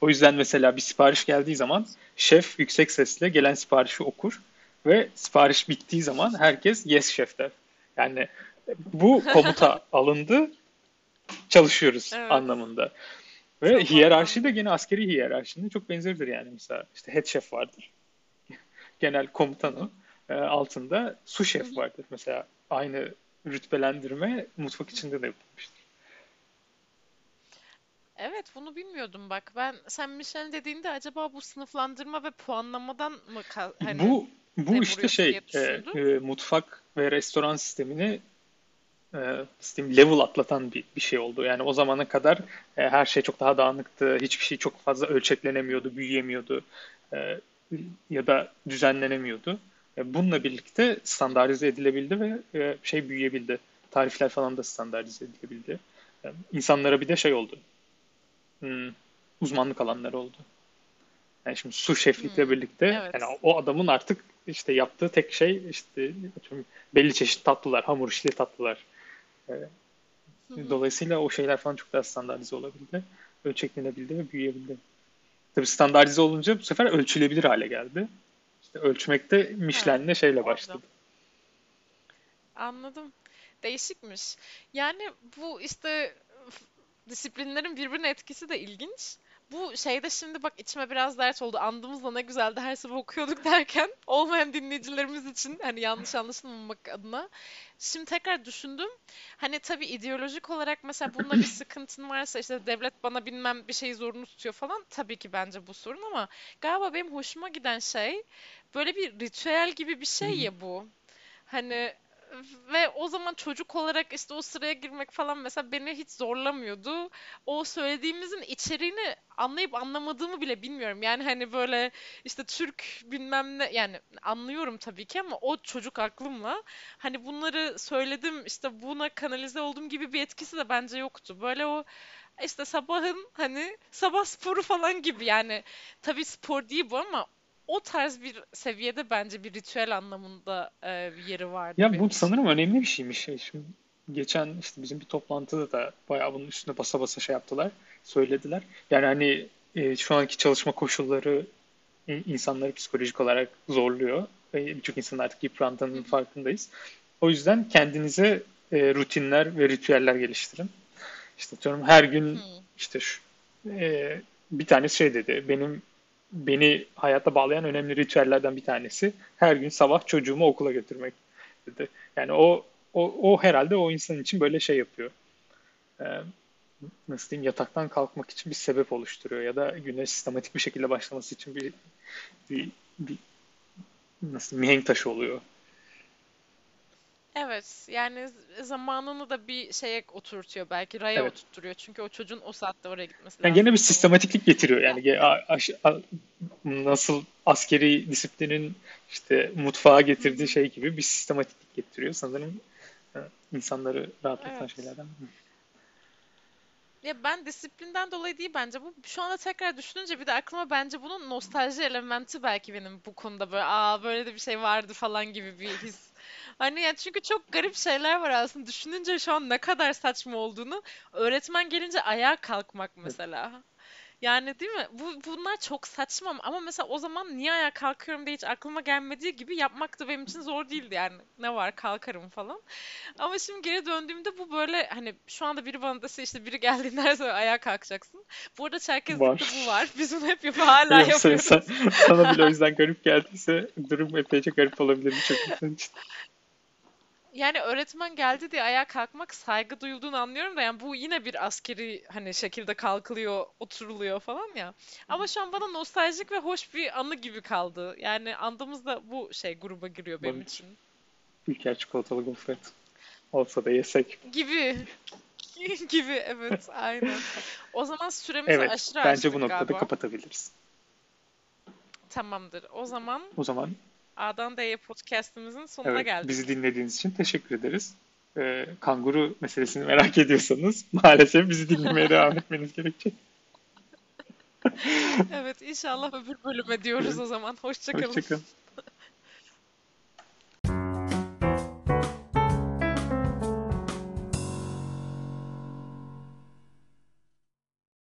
A: O yüzden mesela bir sipariş geldiği zaman şef yüksek sesle gelen siparişi okur ve sipariş bittiği zaman herkes yes şef der. Yani bu komuta alındı, çalışıyoruz
B: Evet.
A: anlamında. Ve
B: Çok
A: hiyerarşi de gene askeri hiyerarşinin çok benzeridir yani mesela işte head chef vardır genel komutanı e, altında su şef vardır. Mesela aynı rütbelendirme mutfak içinde de yapılmıştır.
B: Evet bunu bilmiyordum bak. Ben sen Michelin dediğinde acaba bu sınıflandırma ve puanlamadan mı hani
A: Bu bu işte şey e, e, mutfak ve restoran sistemini e, sistem level atlatan bir, bir şey oldu. Yani o zamana kadar e, her şey çok daha dağınıktı. Hiçbir şey çok fazla ölçeklenemiyordu, büyüyemiyordu e, ya da düzenlenemiyordu. E, bununla birlikte standartize edilebildi ve e, şey büyüyebildi. Tarifler falan da standartize edilebildi. E, insanlara bir de şey oldu. Hmm, uzmanlık alanları oldu. Yani şimdi su şeflikle
B: Hmm,
A: birlikte yani
B: evet.
A: o adamın artık işte yaptığı tek şey işte belli çeşit tatlılar, hamur işli tatlılar. Dolayısıyla o şeyler falan çok daha standartize olabildi. Ölçeklenebildi ve büyüyebildi. Tabii standartize olunca bu sefer ölçülebilir hale geldi. Ölçmekte Michelin'le şeyle başladı.
B: Anladım. Değişikmiş. Yani bu işte disiplinlerin birbirine etkisi de ilginç. Bu şeyde şimdi bak içime biraz dert oldu. Andımızla ne güzeldi her sabah okuyorduk derken olmayan dinleyicilerimiz için hani yanlış anlaşılmamak adına. Şimdi tekrar düşündüm. Hani tabii ideolojik olarak mesela bununla bir sıkıntın varsa işte devlet bana bilmem bir şeyi zorunlu tutuyor falan tabii ki bence bu sorun ama galiba benim hoşuma giden şey böyle bir ritüel gibi bir şey ya bu. Hani ve o zaman çocuk olarak işte o sıraya girmek falan mesela beni hiç zorlamıyordu. O söylediğimizin içeriğini anlayıp anlamadığımı bile bilmiyorum. Yani hani böyle işte Türk bilmem ne yani anlıyorum tabii ki ama o çocuk aklımla hani bunları söyledim işte buna kanalize olduğum gibi bir etkisi de bence yoktu. Böyle o işte sabahın hani sabah sporu falan gibi yani tabii spor değil bu ama o tarz bir seviyede bence bir ritüel anlamında e, bir yeri vardı
A: Ya bu
B: için.
A: sanırım önemli bir şeymiş. Şey, Şimdi geçen işte bizim bir toplantıda da bayağı bunun üstüne basa basa şey yaptılar, söylediler. Yani hani e, şu anki çalışma koşulları i- insanları psikolojik olarak zorluyor. Ve Birçok insan artık yıprandığının farkındayız. O yüzden kendinize e, rutinler ve ritüeller geliştirin. İşte atıyorum her gün işte şu, e, bir tanesi şey dedi. Benim beni hayata bağlayan önemli ritüellerden bir tanesi her gün sabah çocuğumu okula götürmek dedi. Yani o o, o herhalde o insan için böyle şey yapıyor. E, nasıl diyeyim yataktan kalkmak için bir sebep oluşturuyor ya da güne sistematik bir şekilde başlaması için bir bir, bir nasıl mihenk taşı oluyor.
B: Evet, yani z- zamanını da bir şeye oturtuyor belki raya
A: Evet.
B: oturtturuyor. Çünkü o çocuğun o saatte oraya gitmesi
A: Yani gene bir
B: lazım falan.
A: sistematiklik getiriyor. Yani ge- a- aş- a- nasıl askeri disiplinin işte mutfağa
B: Hı
A: getirdiği
B: hı.
A: şey gibi bir sistematiklik getiriyor. Sanırım e, insanları rahatlatan
B: Evet.
A: şeylerden. biri.
B: Ya ben disiplinden dolayı değil bence bu. Şu anda tekrar düşününce bir de aklıma bence bunun nostalji elementi belki benim bu konuda böyle aa böyle de bir şey vardı falan gibi bir his. Hani yani çünkü çok garip şeyler var aslında. Düşününce şu an ne kadar saçma olduğunu. Öğretmen gelince ayağa kalkmak mesela. Yani değil mi? Bu bunlar çok saçma ama mesela o zaman niye ayağa kalkıyorum diye hiç aklıma gelmediği gibi yapmak da benim için zor değildi yani. Ne var kalkarım falan. Ama şimdi geri döndüğümde bu böyle hani şu anda biri bana dese işte biri geldiğinde her zaman ayağa kalkacaksın. Bu arada Çerkezlik'te bu
A: Var.
B: Biz bunu hep yap hala
A: sen,
B: yapıyoruz.
A: sana bile o yüzden garip geldiyse durum epeyce garip olabilir birçok insan için.
B: Yani öğretmen geldi diye ayağa kalkmak saygı duyulduğunu anlıyorum da yani bu yine bir askeri hani şekilde kalkılıyor, oturuluyor falan ya. Ama şu an bana nostaljik ve hoş bir anı gibi kaldı. Yani andığımızda bu şey gruba giriyor benim
A: Olabilir.
B: için.
A: Ülker çikolatalı gofret olsa da yesek.
B: Gibi. Gibi evet aynen. O zaman süremizi
A: Evet,
B: aşırı
A: bence bu noktada
B: galiba.
A: kapatabiliriz.
B: Tamamdır. O zaman
A: O zaman
B: A'dan D'ye podcast'imizin sonuna
A: Evet,
B: geldik.
A: bizi dinlediğiniz için teşekkür ederiz. Ee, kanguru meselesini merak ediyorsanız maalesef bizi dinlemeye devam etmeniz gerekecek.
B: Evet, inşallah öbür bölüme diyoruz o zaman. Hoşça kalın.
A: Hoşçakalın.